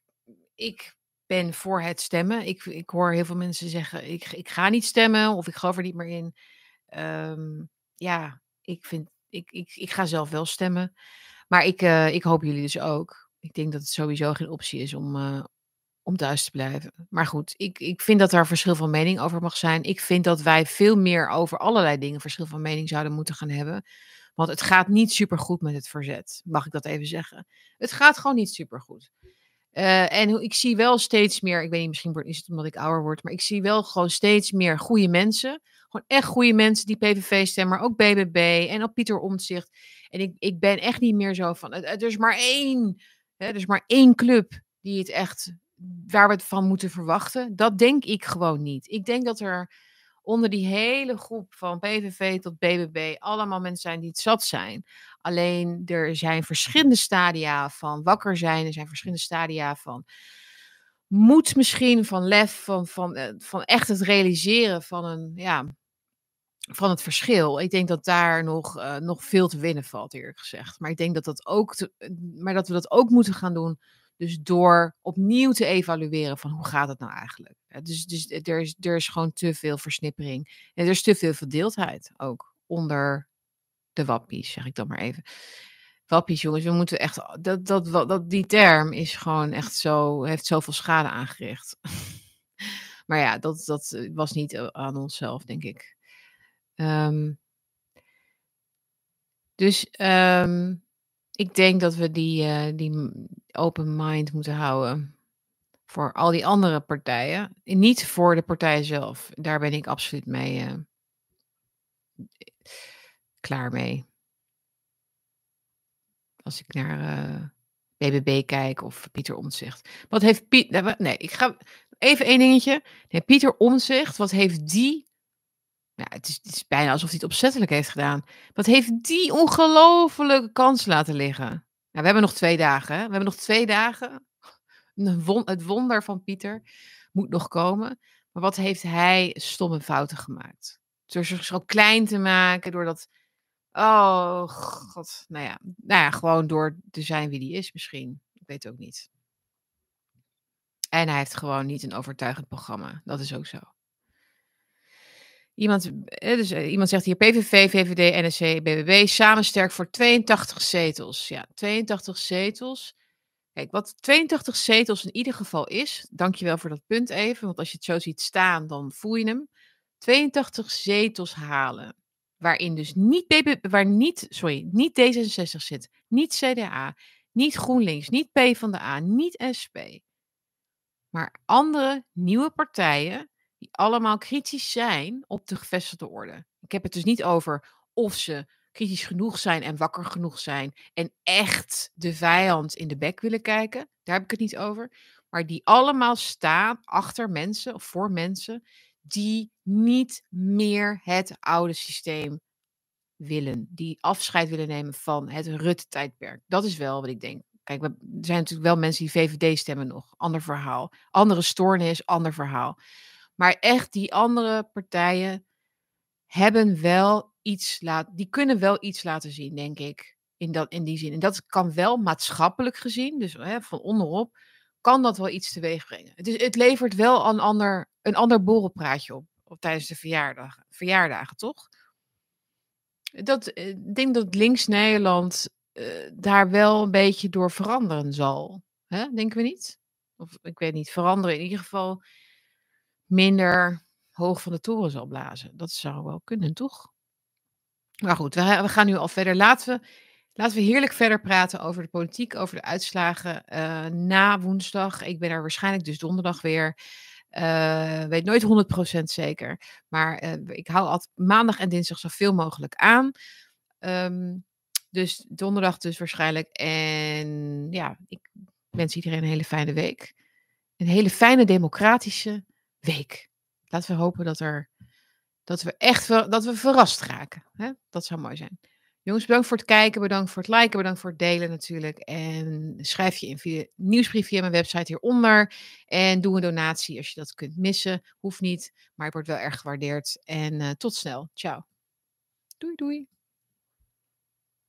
ik ben voor het stemmen. Ik, ik hoor heel veel mensen zeggen: ik, ik ga niet stemmen of ik geloof er niet meer in. Um, ja, ik, vind, ik, ik, ik ga zelf wel stemmen. Maar ik, uh, ik hoop jullie dus ook. Ik denk dat het sowieso geen optie is om, uh, om thuis te blijven. Maar goed, ik, ik vind dat er verschil van mening over mag zijn. Ik vind dat wij veel meer over allerlei dingen verschil van mening zouden moeten gaan hebben. Want het gaat niet super goed met het verzet, mag ik dat even zeggen. Het gaat gewoon niet super goed. Uh, en ik zie wel steeds meer, ik weet niet, misschien is het omdat ik ouder word, maar ik zie wel gewoon steeds meer goede mensen. Gewoon echt goede mensen die PVV stemmen, maar ook BBB en op Pieter Omtzigt. En ik, ik ben echt niet meer zo van, er is maar één, hè, er is maar één club die het echt waar we het van moeten verwachten. Dat denk ik gewoon niet. Ik denk dat er onder die hele groep van PVV tot BBB allemaal mensen zijn die het zat zijn. Alleen er zijn verschillende stadia van wakker zijn. Er zijn verschillende stadia van moed misschien, van lef, van, van, eh, van echt het realiseren van, een, ja, van het verschil. Ik denk dat daar nog, uh, nog veel te winnen valt, eerlijk gezegd. Maar ik denk dat, dat, ook maar dat we dat ook moeten gaan doen dus door opnieuw te evalueren van hoe gaat het nou eigenlijk. Dus, dus er, is, er is gewoon te veel versnippering. En er is te veel verdeeldheid ook onder de wappies, zeg ik dan maar even. Wappies, jongens, we moeten echt. Dat, dat, dat, die term is gewoon echt zo. heeft zoveel schade aangericht. (laughs) maar ja, dat, dat was niet aan onszelf, denk ik. Um, dus um, ik denk dat we die, uh, die open mind moeten houden voor al die andere partijen. Niet voor de partij zelf. Daar ben ik absoluut mee klaar mee. Als ik naar BBB kijken of Pieter Omtzigt. Wat heeft Piet... Nee, ik ga even één dingetje. Nee, Pieter Omtzigt, wat heeft die... Ja, het, is, bijna alsof hij het opzettelijk heeft gedaan. Wat heeft die ongelofelijke kans laten liggen? Nou, we hebben nog twee dagen. We hebben nog twee dagen. Het wonder van Pieter moet nog komen. Maar wat heeft hij stomme fouten gemaakt? Door zich zo klein te maken, door dat Oh, god. Nou ja, nou ja, gewoon door te zijn wie die is misschien. Ik weet het ook niet. En hij heeft gewoon niet een overtuigend programma. Dat is ook zo. Iemand, eh, dus, eh, iemand zegt hier PVV, VVD, NSC, BBB samen sterk voor 82 zetels. Ja, 82 zetels. Kijk, wat 82 zetels in ieder geval is, dankjewel voor dat punt even, want als je het zo ziet staan, dan voel je hem. 82 zetels halen waarin dus niet, waar niet, sorry, niet D66 zit, niet CDA, niet GroenLinks, niet PvdA, niet SP, maar andere nieuwe partijen die allemaal kritisch zijn op de gevestigde orde. Ik heb het dus niet over of ze kritisch genoeg zijn en wakker genoeg zijn en echt de vijand in de bek willen kijken. Daar heb ik het niet over. Maar die allemaal staan achter mensen of voor mensen die niet meer het oude systeem willen. Die afscheid willen nemen van het Rutte-tijdperk. Dat is wel wat ik denk. Kijk, er zijn natuurlijk wel mensen die VVD stemmen nog. Ander verhaal. Andere stoornis, ander verhaal. Maar echt, die andere partijen hebben wel iets laten. Die kunnen wel iets laten zien, denk ik. In, dat, in die zin. En dat kan wel maatschappelijk gezien, dus hè, van onderop, kan dat wel iets teweeg brengen. Het, is, het levert wel een ander, een ander borrelpraatje op, op tijdens de verjaardagen, verjaardagen, toch? Dat, eh, ik denk dat links-Nederland uh, daar wel een beetje door veranderen zal. Hè? Denken we niet? Of ik weet niet, veranderen in ieder geval minder hoog van de toren zal blazen. Dat zou wel kunnen, toch? Maar goed, we, gaan nu al verder. Laten we, laten we heerlijk verder praten over de politiek, over de uitslagen uh, na woensdag. Ik ben er waarschijnlijk dus donderdag weer. Uh, weet nooit 100% zeker. Maar uh, ik hou altijd maandag en dinsdag zoveel mogelijk aan. Um, dus donderdag dus waarschijnlijk. En ja, ik wens iedereen een hele fijne week. Een hele fijne democratische week. Laten we hopen dat, er, dat we echt dat we verrast raken. Hè? Dat zou mooi zijn. Jongens, bedankt voor het kijken, bedankt voor het liken, bedankt voor het delen natuurlijk. En schrijf je in via nieuwsbrief via mijn website hieronder. En doe een donatie als je dat kunt missen. Hoeft niet, maar het wordt wel erg gewaardeerd. En uh, tot snel. Ciao. Doei doei.